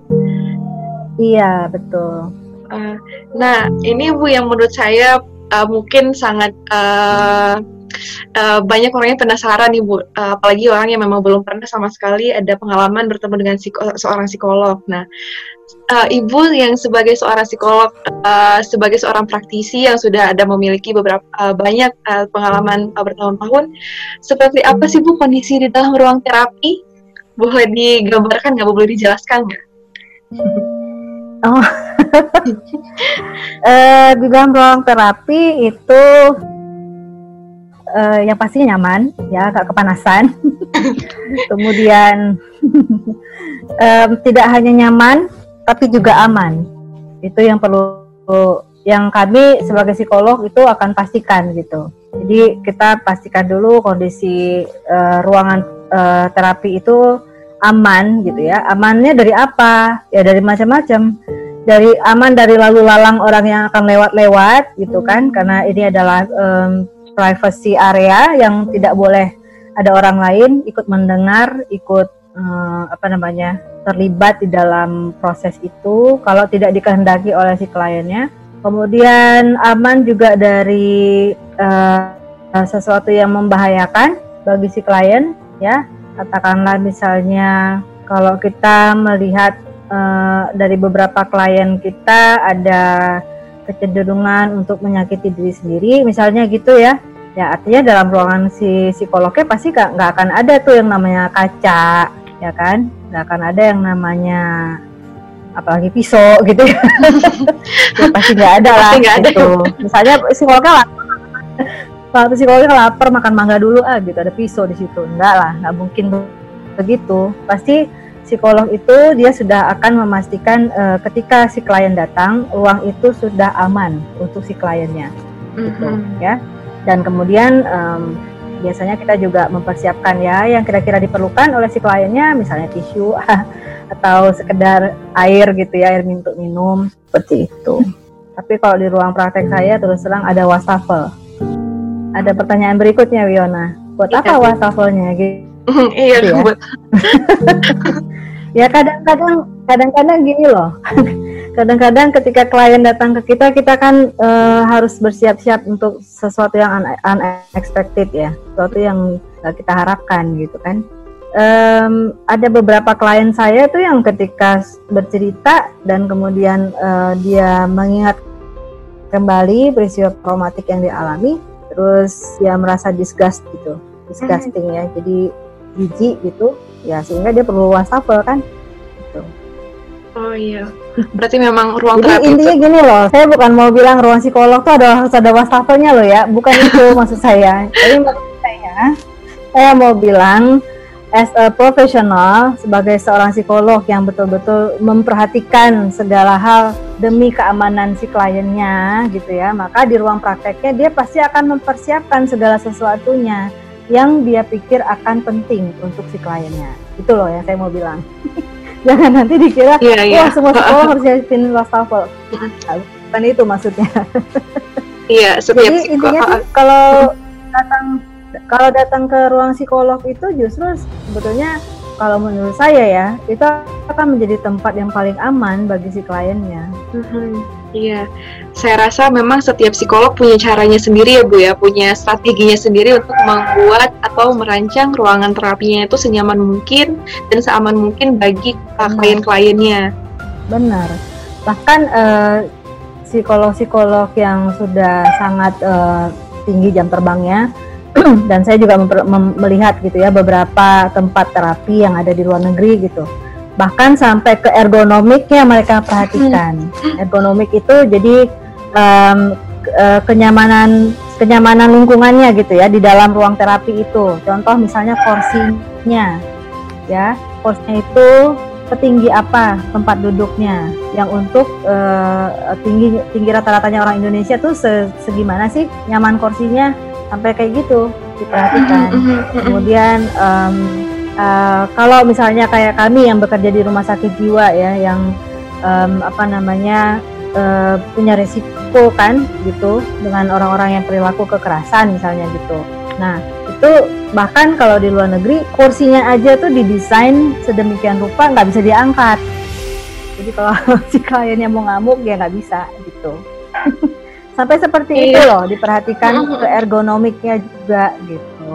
Iya betul. Uh, nah, ini Bu yang menurut saya uh, mungkin sangat uh, uh, banyak orang yang penasaran nih Bu, uh, apalagi orang yang memang belum pernah sama sekali ada pengalaman bertemu dengan psiko seorang psikolog. Nah, uh, Ibu yang sebagai seorang psikolog, uh, sebagai seorang praktisi yang sudah ada memiliki beberapa uh, banyak uh, pengalaman uh, bertahun-tahun, seperti apa sih Bu kondisi di dalam ruang terapi? Boleh digambarkan nggak? Boleh dijelaskan nggak? Oh, uh, di dalam ruang terapi itu uh, yang pasti nyaman, ya, agak kepanasan. Kemudian um, tidak hanya nyaman, tapi juga aman. Itu yang perlu, yang kami sebagai psikolog itu akan pastikan gitu. Jadi kita pastikan dulu kondisi uh, ruangan uh, terapi itu aman gitu ya. Amannya dari apa? Ya dari macam-macam. Dari aman dari lalu lalang orang yang akan lewat-lewat gitu kan karena ini adalah um, privacy area yang tidak boleh ada orang lain ikut mendengar, ikut um, apa namanya? terlibat di dalam proses itu kalau tidak dikehendaki oleh si kliennya. Kemudian aman juga dari uh, sesuatu yang membahayakan bagi si klien ya katakanlah misalnya kalau kita melihat uh, dari beberapa klien kita ada kecenderungan untuk menyakiti diri sendiri misalnya gitu ya. Ya artinya dalam ruangan si psikolognya pasti nggak akan ada tuh yang namanya kaca ya kan? Nggak akan ada yang namanya apalagi pisau gitu ya, ya pasti nggak ada lah gitu. Misalnya psikolognya waktu psikolognya lapar makan mangga dulu ah gitu. Ada pisau di situ. Enggak lah nggak mungkin begitu. Pasti psikolog itu dia sudah akan memastikan uh, ketika si klien datang ruang itu sudah aman untuk si kliennya gitu mm-hmm. ya. Dan kemudian um, biasanya kita juga mempersiapkan ya yang kira-kira diperlukan oleh si kliennya misalnya tisu atau sekedar air gitu ya air untuk minum seperti itu. Tapi kalau di ruang praktek saya terus terang ada wastafel ada pertanyaan berikutnya Wiona. Buat iya, apa wastafelnya gitu? iya, ya? buat. ya kadang-kadang kadang-kadang gini loh. kadang-kadang ketika klien datang ke kita kita kan uh, harus bersiap-siap untuk sesuatu yang un unexpected ya sesuatu yang kita harapkan gitu kan um, ada beberapa klien saya tuh yang ketika bercerita dan kemudian uh, dia mengingat kembali peristiwa traumatik yang dialami terus ya merasa disgust gitu disgusting ya jadi jijik gitu ya sehingga dia perlu wastafel kan gitu. oh iya berarti memang ruang jadi intinya itu. gini loh saya bukan mau bilang ruang psikolog tuh ada harus ada wastafelnya loh ya bukan itu maksud saya jadi maksud saya saya mau bilang as a professional sebagai seorang psikolog yang betul-betul memperhatikan segala hal demi keamanan si kliennya gitu ya maka di ruang prakteknya dia pasti akan mempersiapkan segala sesuatunya yang dia pikir akan penting untuk si kliennya. Itu loh yang saya mau bilang. Jangan nanti dikira yeah, yeah. wah semua psikolog harus siapin wastafel. Bukan itu maksudnya. Iya yeah, jadi intinya sih kalau datang kalau datang ke ruang psikolog itu justru sebetulnya kalau menurut saya ya itu akan menjadi tempat yang paling aman bagi si kliennya. Mm-hmm. Iya, saya rasa memang setiap psikolog punya caranya sendiri ya Bu ya, punya strateginya sendiri untuk membuat atau merancang ruangan terapinya itu senyaman mungkin dan seaman mungkin bagi uh, klien-kliennya. Benar. Bahkan uh, psikolog-psikolog yang sudah sangat uh, tinggi jam terbangnya dan saya juga melihat gitu ya beberapa tempat terapi yang ada di luar negeri gitu. Bahkan sampai ke ergonomiknya mereka perhatikan. Hmm. ergonomik itu jadi um, kenyamanan kenyamanan lingkungannya gitu ya di dalam ruang terapi itu. Contoh misalnya kursinya ya. Kursinya itu setinggi apa tempat duduknya? Yang untuk uh, tinggi tinggi rata-ratanya orang Indonesia tuh se segimana sih nyaman kursinya sampai kayak gitu diperhatikan. Kemudian um, uh, kalau misalnya kayak kami yang bekerja di rumah sakit jiwa ya, yang um, apa namanya uh, punya resiko kan gitu dengan orang-orang yang perilaku kekerasan misalnya gitu. Nah itu bahkan kalau di luar negeri kursinya aja tuh didesain sedemikian rupa nggak bisa diangkat. Jadi kalau si kliennya mau ngamuk ya nggak bisa gitu. sampai seperti iya. itu loh diperhatikan mm -hmm. ke ergonomiknya juga gitu.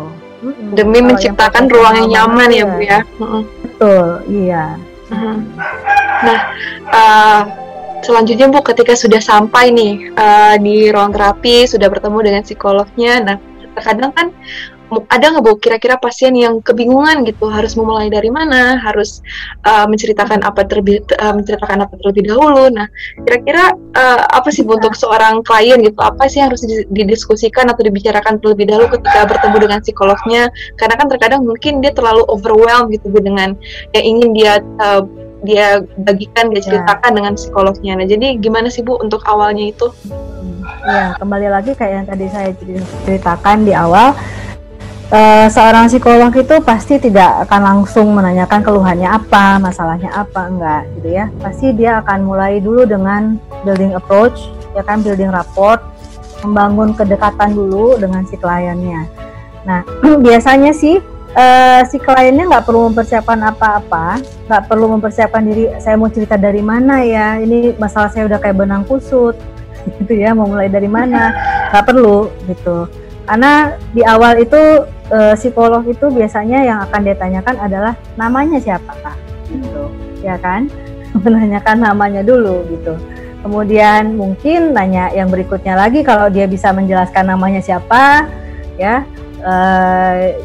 Demi Kalau menciptakan yang ruang yang nyaman ya bu ya. Betul iya. Nah uh, selanjutnya bu ketika sudah sampai nih uh, di ruang terapi sudah bertemu dengan psikolognya nah terkadang kan ada nggak bu kira-kira pasien yang kebingungan gitu? Harus memulai dari mana? Harus uh, menceritakan apa terlebih uh, menceritakan apa terlebih dahulu? Nah kira-kira uh, apa sih bu untuk seorang klien gitu? Apa sih yang harus didiskusikan atau dibicarakan terlebih dahulu ketika bertemu dengan psikolognya? Karena kan terkadang mungkin dia terlalu overwhelmed gitu bu dengan yang ingin dia uh, dia bagikan dia ya. ceritakan ya. dengan psikolognya. Nah jadi gimana sih bu untuk awalnya itu? Ya, kembali lagi kayak yang tadi saya ceritakan di awal, Uh, seorang psikolog itu pasti tidak akan langsung menanyakan keluhannya apa, masalahnya apa, enggak gitu ya. Pasti dia akan mulai dulu dengan building approach, ya kan building rapport, membangun kedekatan dulu dengan si kliennya. Nah, biasanya sih uh, si kliennya nggak perlu mempersiapkan apa-apa, nggak perlu mempersiapkan diri. Saya mau cerita dari mana ya? Ini masalah saya udah kayak benang kusut, gitu ya. Mau mulai dari mana? Nggak perlu gitu karena di awal itu e, psikolog itu biasanya yang akan ditanyakan adalah namanya siapa gitu. Ya kan? Menanyakan namanya dulu gitu. Kemudian mungkin nanya yang berikutnya lagi kalau dia bisa menjelaskan namanya siapa ya e,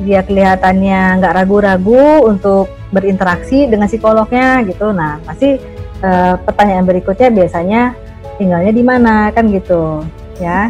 dia kelihatannya nggak ragu-ragu untuk berinteraksi dengan psikolognya gitu. Nah pasti e, pertanyaan berikutnya biasanya tinggalnya di mana kan gitu ya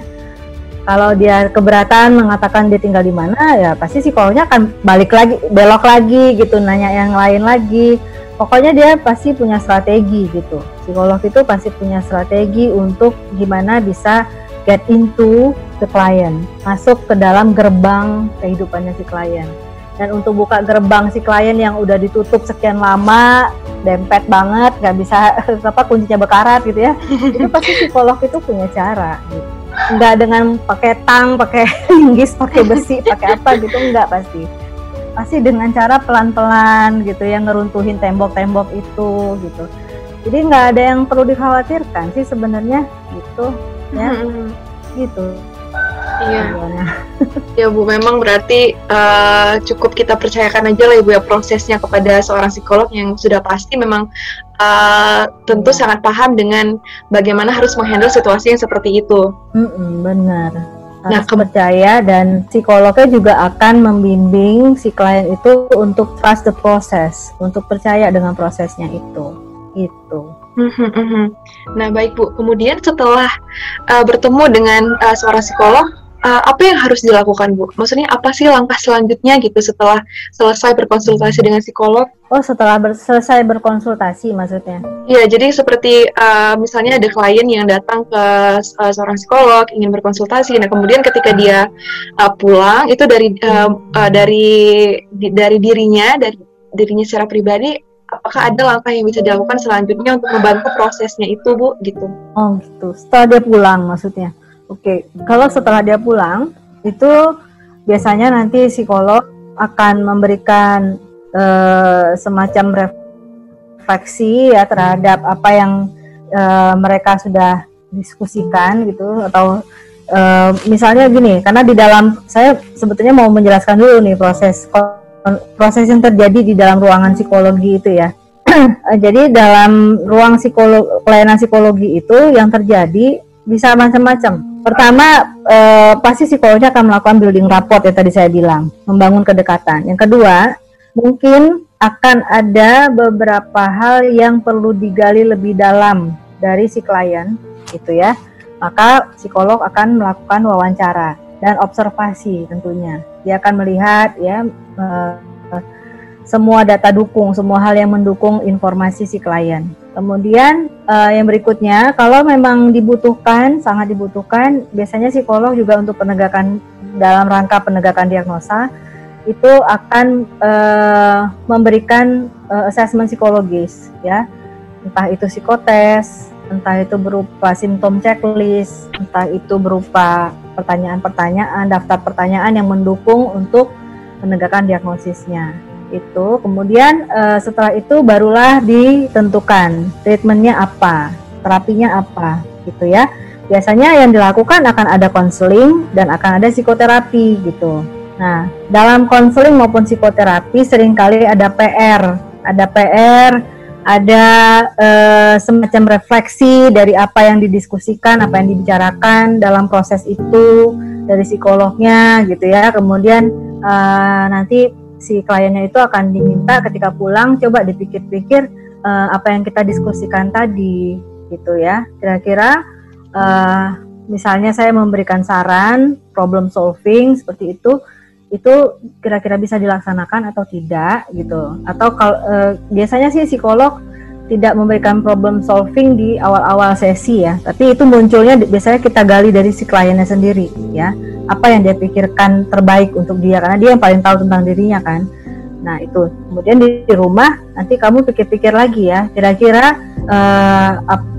kalau dia keberatan mengatakan dia tinggal di mana ya pasti psikolognya akan balik lagi belok lagi gitu nanya yang lain lagi. Pokoknya dia pasti punya strategi gitu. Psikolog itu pasti punya strategi untuk gimana bisa get into the client masuk ke dalam gerbang kehidupannya si klien. Dan untuk buka gerbang si klien yang udah ditutup sekian lama dempet banget nggak bisa apa kuncinya bekarat gitu ya. Itu pasti psikolog itu punya cara gitu nggak dengan pakai tang, pakai linggis, pakai besi, pakai apa gitu nggak pasti. Pasti dengan cara pelan-pelan gitu yang ngeruntuhin tembok-tembok itu gitu. Jadi nggak ada yang perlu dikhawatirkan sih sebenarnya gitu ya. Hmm. Gitu. Iya. ya Bu, memang berarti uh, cukup kita percayakan aja lah Ibu ya prosesnya kepada seorang psikolog yang sudah pasti memang uh, tentu sangat paham dengan bagaimana harus menghandle situasi yang seperti itu. Mm-mm, benar. Nah, harus nah, percaya dan psikolognya juga akan membimbing si klien itu untuk trust the process, untuk percaya dengan prosesnya itu. Itu. Mhm, mhm. Nah, baik Bu. Kemudian setelah uh, bertemu dengan uh, seorang psikolog, uh, apa yang harus dilakukan Bu? Maksudnya apa sih langkah selanjutnya gitu setelah selesai berkonsultasi dengan psikolog? Oh setelah ber selesai berkonsultasi maksudnya? Iya jadi seperti uh, misalnya ada klien yang datang ke uh, seorang psikolog ingin berkonsultasi, nah kemudian ketika dia uh, pulang itu dari uh, uh, dari di, dari dirinya dari dirinya secara pribadi apakah ada langkah yang bisa dilakukan selanjutnya untuk membantu prosesnya itu bu gitu? Oh gitu setelah dia pulang maksudnya? Oke, kalau setelah dia pulang itu biasanya nanti psikolog akan memberikan uh, semacam refleksi ya terhadap apa yang uh, mereka sudah diskusikan gitu atau uh, misalnya gini karena di dalam saya sebetulnya mau menjelaskan dulu nih proses proses yang terjadi di dalam ruangan psikologi itu ya. Jadi dalam ruang psikolog pelayanan psikologi itu yang terjadi bisa macam-macam Pertama, eh, pasti psikolognya akan melakukan building rapport yang tadi saya bilang, membangun kedekatan. Yang kedua, mungkin akan ada beberapa hal yang perlu digali lebih dalam dari si klien, gitu ya. Maka psikolog akan melakukan wawancara dan observasi tentunya. Dia akan melihat ya eh, semua data dukung, semua hal yang mendukung informasi si klien. Kemudian uh, yang berikutnya, kalau memang dibutuhkan, sangat dibutuhkan, biasanya psikolog juga untuk penegakan dalam rangka penegakan diagnosa itu akan uh, memberikan uh, assessment psikologis, ya, entah itu psikotes, entah itu berupa simptom checklist, entah itu berupa pertanyaan-pertanyaan, daftar pertanyaan yang mendukung untuk penegakan diagnosisnya itu. Kemudian uh, setelah itu barulah ditentukan treatmentnya apa terapinya apa gitu ya. Biasanya yang dilakukan akan ada konseling dan akan ada psikoterapi gitu. Nah dalam konseling maupun psikoterapi sering kali ada PR ada PR ada uh, semacam refleksi dari apa yang didiskusikan apa yang dibicarakan dalam proses itu dari psikolognya gitu ya. Kemudian uh, nanti si kliennya itu akan diminta ketika pulang coba dipikir-pikir uh, apa yang kita diskusikan tadi gitu ya. Kira-kira uh, misalnya saya memberikan saran problem solving seperti itu itu kira-kira bisa dilaksanakan atau tidak gitu. Atau kalau uh, biasanya sih psikolog tidak memberikan problem solving di awal-awal sesi ya. Tapi itu munculnya biasanya kita gali dari si kliennya sendiri ya apa yang dia pikirkan terbaik untuk dia karena dia yang paling tahu tentang dirinya kan. Nah itu. Kemudian di, di rumah nanti kamu pikir-pikir lagi ya. Kira-kira uh,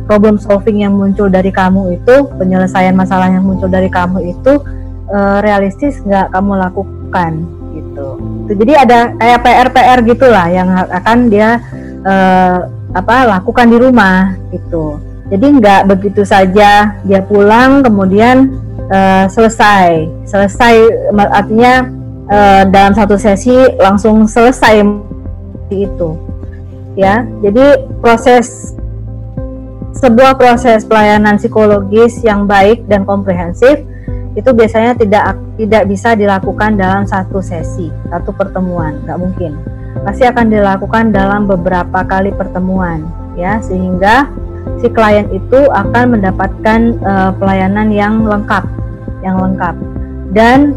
problem solving yang muncul dari kamu itu penyelesaian masalah yang muncul dari kamu itu uh, realistis nggak kamu lakukan gitu. Jadi ada kayak PR PR gitulah yang akan dia uh, apa lakukan di rumah gitu. Jadi nggak begitu saja dia pulang kemudian uh, selesai. Selesai artinya uh, dalam satu sesi langsung selesai itu. Ya jadi proses sebuah proses pelayanan psikologis yang baik dan komprehensif itu biasanya tidak tidak bisa dilakukan dalam satu sesi satu pertemuan nggak mungkin. Pasti akan dilakukan dalam beberapa kali pertemuan ya sehingga si klien itu akan mendapatkan uh, pelayanan yang lengkap yang lengkap. Dan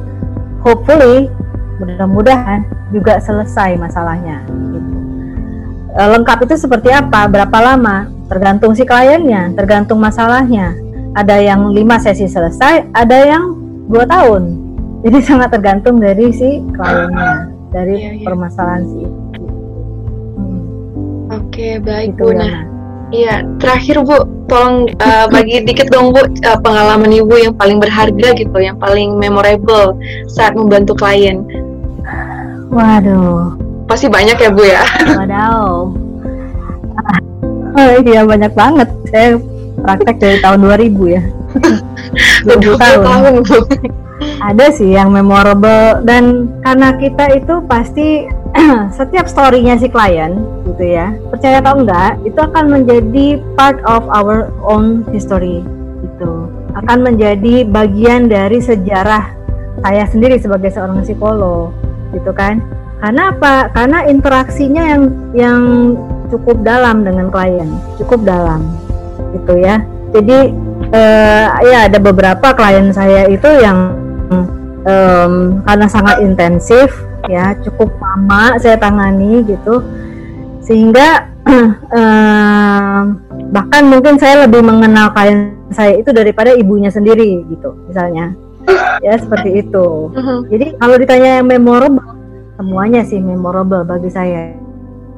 hopefully mudah-mudahan juga selesai masalahnya gitu. E, lengkap itu seperti apa? Berapa lama? Tergantung si kliennya tergantung masalahnya. Ada yang lima sesi selesai ada yang dua tahun. Jadi sangat tergantung dari si kliennya dari iya, iya. permasalahan si hmm. oke baik gitu, bu. ya, nah iya terakhir bu tolong uh, bagi dikit dong bu uh, pengalaman ibu yang paling berharga gitu yang paling memorable saat membantu klien. Waduh. Pasti banyak ya bu ya? Waduh oh iya banyak banget. Saya praktek dari tahun 2000 ya. 20 tahun, tahun bu. Ada sih yang memorable. Dan karena kita itu pasti setiap storynya si klien gitu ya. Percaya atau enggak itu akan menjadi part of our own history gitu. Akan menjadi bagian dari sejarah saya sendiri sebagai seorang psikolog gitu kan. Karena apa? Karena interaksinya yang yang cukup dalam dengan klien cukup dalam gitu ya. Jadi eh, ya ada beberapa klien saya itu yang um, karena sangat intensif ya cukup lama saya tangani gitu sehingga um, bahkan mungkin saya lebih mengenal klien saya itu daripada ibunya sendiri gitu misalnya ya seperti itu uh-huh. jadi kalau ditanya yang memorable semuanya sih memorable bagi saya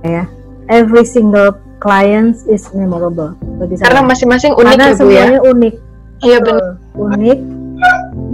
ya every single client is memorable bagi saya karena masing-masing unik karena ya, ya? semuanya ya? unik iya benar unik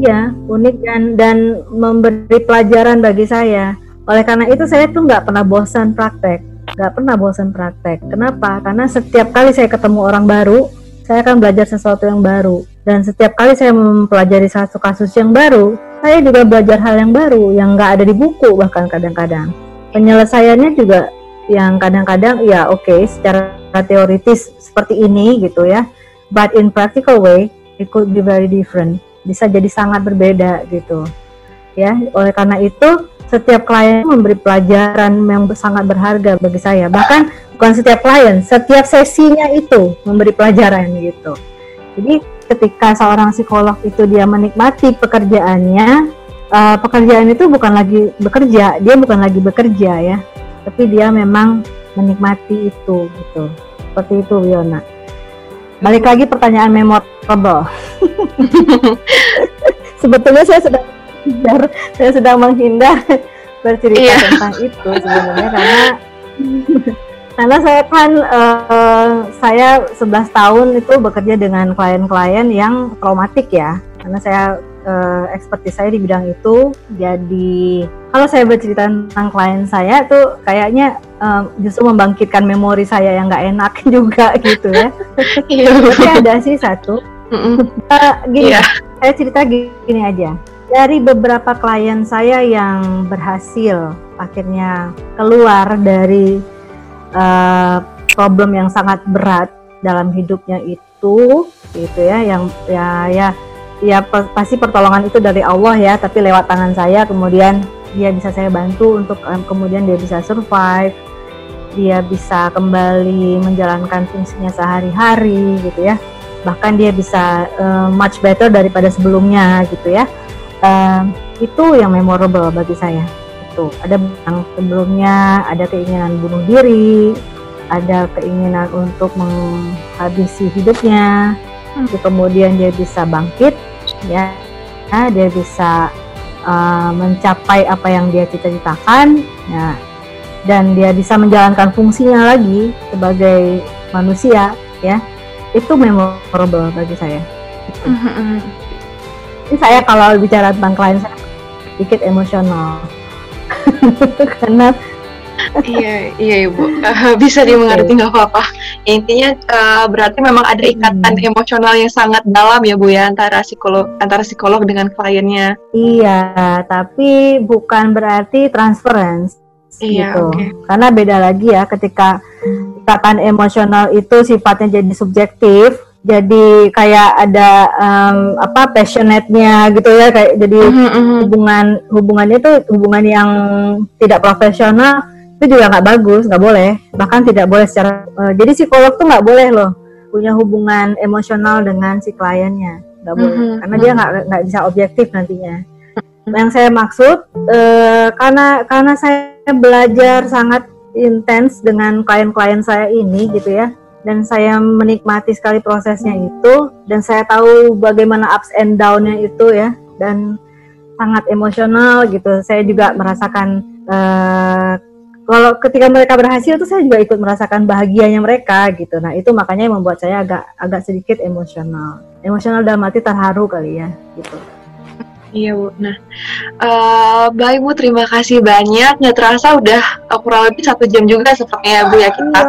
Iya, unik dan dan memberi pelajaran bagi saya. Oleh karena itu saya tuh nggak pernah bosan praktek, nggak pernah bosan praktek. Kenapa? Karena setiap kali saya ketemu orang baru, saya akan belajar sesuatu yang baru. Dan setiap kali saya mempelajari satu kasus yang baru, saya juga belajar hal yang baru yang nggak ada di buku bahkan kadang-kadang. Penyelesaiannya juga yang kadang-kadang ya oke okay, secara teoritis seperti ini gitu ya, but in practical way it could be very different bisa jadi sangat berbeda gitu ya oleh karena itu setiap klien memberi pelajaran yang sangat berharga bagi saya. Bahkan bukan setiap klien setiap sesinya itu memberi pelajaran gitu. Jadi ketika seorang psikolog itu dia menikmati pekerjaannya uh, pekerjaan itu bukan lagi bekerja dia bukan lagi bekerja ya tapi dia memang menikmati itu gitu. Seperti itu Wiona. Balik lagi pertanyaan memorable. Sebetulnya saya sedang menghindar saya sedang menghindar bercerita iya. tentang itu sebenarnya karena karena saya kan uh, saya 11 tahun itu bekerja dengan klien-klien yang traumatik ya karena saya uh, ekspertis saya di bidang itu jadi kalau saya bercerita tentang klien saya tuh kayaknya uh, justru membangkitkan memori saya yang nggak enak juga gitu ya iya. tapi ada sih satu uh, gini yeah. saya cerita gini aja dari beberapa klien saya yang berhasil akhirnya keluar dari uh, problem yang sangat berat dalam hidupnya itu gitu ya yang ya ya ya pasti pertolongan itu dari Allah ya tapi lewat tangan saya kemudian dia bisa saya bantu untuk um, kemudian dia bisa survive dia bisa kembali menjalankan fungsinya sehari-hari gitu ya. Bahkan dia bisa uh, much better daripada sebelumnya gitu ya uh, itu yang memorable bagi saya itu ada yang sebelumnya ada keinginan bunuh diri ada keinginan untuk menghabisi hidupnya hmm. kemudian dia bisa bangkit ya nah, dia bisa uh, mencapai apa yang dia cita-citakan ya dan dia bisa menjalankan fungsinya lagi sebagai manusia ya itu memorable bagi saya gitu. mm -hmm. Ini saya kalau bicara tentang klien saya sedikit emosional. Karena iya iya ibu. Uh, bisa dimengerti nggak apa-apa. Ya, intinya uh, berarti memang ada ikatan hmm. emosional yang sangat dalam ya bu ya antara psikolog antara psikolog dengan kliennya. Iya tapi bukan berarti transference iya, gitu. okay. karena beda lagi ya ketika ikatan emosional itu sifatnya jadi subjektif jadi kayak ada um, apa passionate-nya gitu ya kayak jadi mm -hmm. hubungan hubungannya itu hubungan yang tidak profesional itu juga nggak bagus nggak boleh bahkan tidak boleh secara uh, jadi psikolog tuh nggak boleh loh punya hubungan emosional dengan si kliennya nggak boleh mm -hmm. karena dia nggak nggak bisa objektif nantinya yang saya maksud uh, karena karena saya belajar sangat intens dengan klien-klien saya ini gitu ya dan saya menikmati sekali prosesnya itu dan saya tahu bagaimana ups and downnya itu ya dan sangat emosional gitu saya juga merasakan uh, kalau ketika mereka berhasil tuh saya juga ikut merasakan bahagianya mereka gitu. Nah itu makanya yang membuat saya agak agak sedikit emosional. Emosional dalam arti terharu kali ya gitu. Iya Bu. Nah, uh, baik Bu, terima kasih banyak. Nggak terasa udah uh, kurang lebih satu jam juga sepertinya Bu ya kita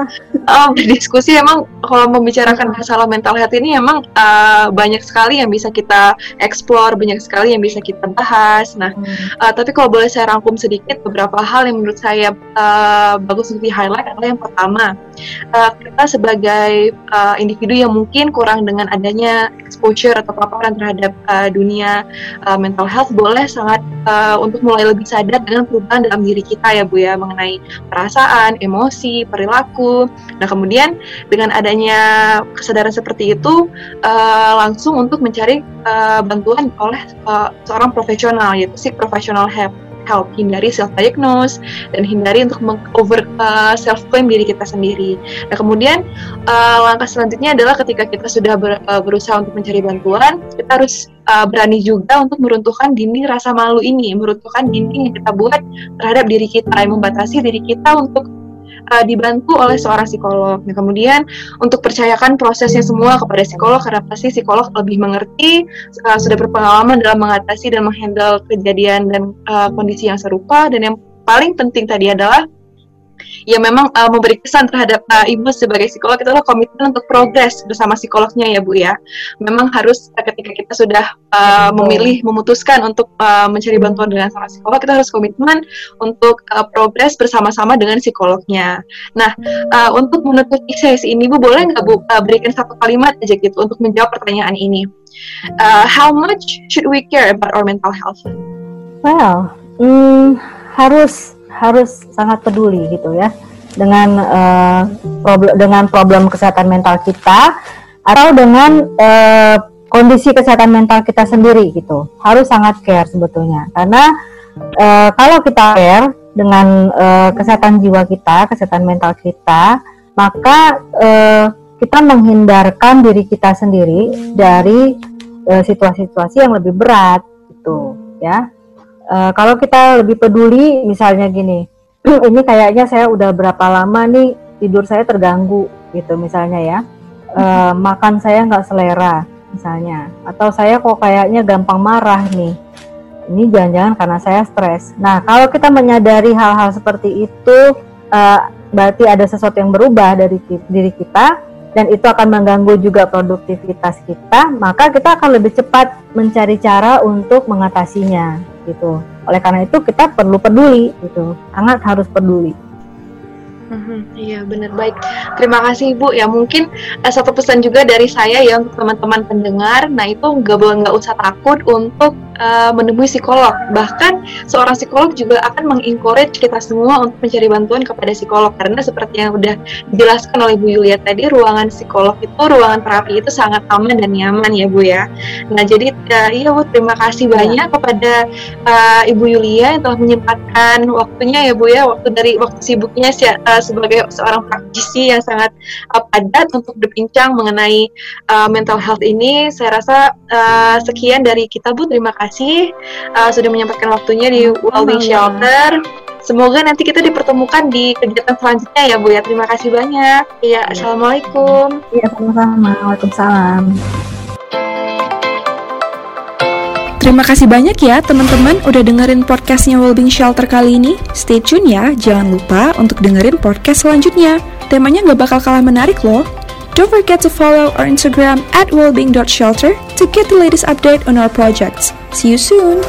uh, berdiskusi. Emang kalau membicarakan masalah mental health ini emang uh, banyak sekali yang bisa kita explore, banyak sekali yang bisa kita bahas. Nah, hmm. uh, tapi kalau boleh saya rangkum sedikit beberapa hal yang menurut saya uh, bagus untuk di highlight adalah yang pertama, uh, kita sebagai uh, individu yang mungkin kurang dengan adanya exposure atau paparan terhadap uh, dunia uh, mental mental health boleh sangat uh, untuk mulai lebih sadar dengan perubahan dalam diri kita ya Bu ya mengenai perasaan, emosi, perilaku. Nah kemudian dengan adanya kesadaran seperti itu uh, langsung untuk mencari uh, bantuan oleh uh, seorang profesional yaitu si professional help help hindari self diagnose dan hindari untuk over uh, self claim diri kita sendiri. Nah kemudian uh, langkah selanjutnya adalah ketika kita sudah ber, uh, berusaha untuk mencari bantuan, kita harus uh, berani juga untuk meruntuhkan dinding rasa malu ini, meruntuhkan dinding yang kita buat terhadap diri kita, yang membatasi diri kita untuk uh, dibantu oleh seorang psikolog. Nah, kemudian untuk percayakan prosesnya semua kepada psikolog karena pasti psikolog lebih mengerti, uh, sudah berpengalaman dalam mengatasi dan menghandle kejadian dan uh, kondisi yang serupa dan yang paling penting tadi adalah ya memang uh, memberi kesan terhadap uh, ibu sebagai psikolog itu adalah komitmen untuk progres bersama psikolognya ya bu ya. Memang harus uh, ketika kita sudah uh, memilih memutuskan untuk uh, mencari bantuan dengan sama psikolog kita harus komitmen untuk uh, progres bersama-sama dengan psikolognya. Nah uh, untuk menutup sesi ini bu boleh nggak bu uh, berikan satu kalimat aja gitu untuk menjawab pertanyaan ini? Uh, how much should we care about our mental health? Well mm, harus harus sangat peduli gitu ya dengan uh, problem dengan problem kesehatan mental kita atau dengan uh, kondisi kesehatan mental kita sendiri gitu. Harus sangat care sebetulnya. Karena uh, kalau kita care dengan uh, kesehatan jiwa kita kesehatan mental kita maka uh, kita menghindarkan diri kita sendiri dari situasi-situasi uh, yang lebih berat gitu ya Uh, kalau kita lebih peduli, misalnya gini, ini kayaknya saya udah berapa lama nih tidur saya terganggu, gitu misalnya ya, uh, makan saya nggak selera, misalnya, atau saya kok kayaknya gampang marah nih, ini jangan-jangan karena saya stres. Nah, kalau kita menyadari hal-hal seperti itu, uh, berarti ada sesuatu yang berubah dari diri kita, dan itu akan mengganggu juga produktivitas kita, maka kita akan lebih cepat mencari cara untuk mengatasinya gitu. Oleh karena itu kita perlu peduli gitu, sangat harus peduli. Hmm, iya benar baik. Terima kasih Ibu. Ya mungkin uh, satu pesan juga dari saya ya untuk teman-teman pendengar. Nah itu nggak boleh nggak usah takut untuk uh, menemui psikolog. Bahkan seorang psikolog juga akan mengencourage kita semua untuk mencari bantuan kepada psikolog karena seperti yang udah dijelaskan oleh Bu Yulia tadi, ruangan psikolog itu, ruangan terapi itu sangat aman dan nyaman ya Bu ya. Nah jadi uh, iya Bu terima kasih banyak kepada uh, Ibu Yulia yang telah menyempatkan waktunya ya Bu ya, waktu dari waktu sibuknya uh, sebagai seorang praktisi yang sangat uh, padat untuk berbincang mengenai uh, mental health ini. Saya rasa uh, sekian dari kita Bu. Terima kasih uh, sudah menyempatkan waktunya di Wellbeing Shelter. Semoga nanti kita dipertemukan di kegiatan selanjutnya ya Bu ya. Terima kasih banyak. Iya, Assalamualaikum. Iya, sama-sama. Waalaikumsalam. Terima kasih banyak ya teman-teman udah dengerin podcastnya Wellbeing Shelter kali ini. Stay tune ya, jangan lupa untuk dengerin podcast selanjutnya. Temanya gak bakal kalah menarik loh. Don't forget to follow our Instagram at wellbeing.shelter to get the latest update on our projects. See you soon!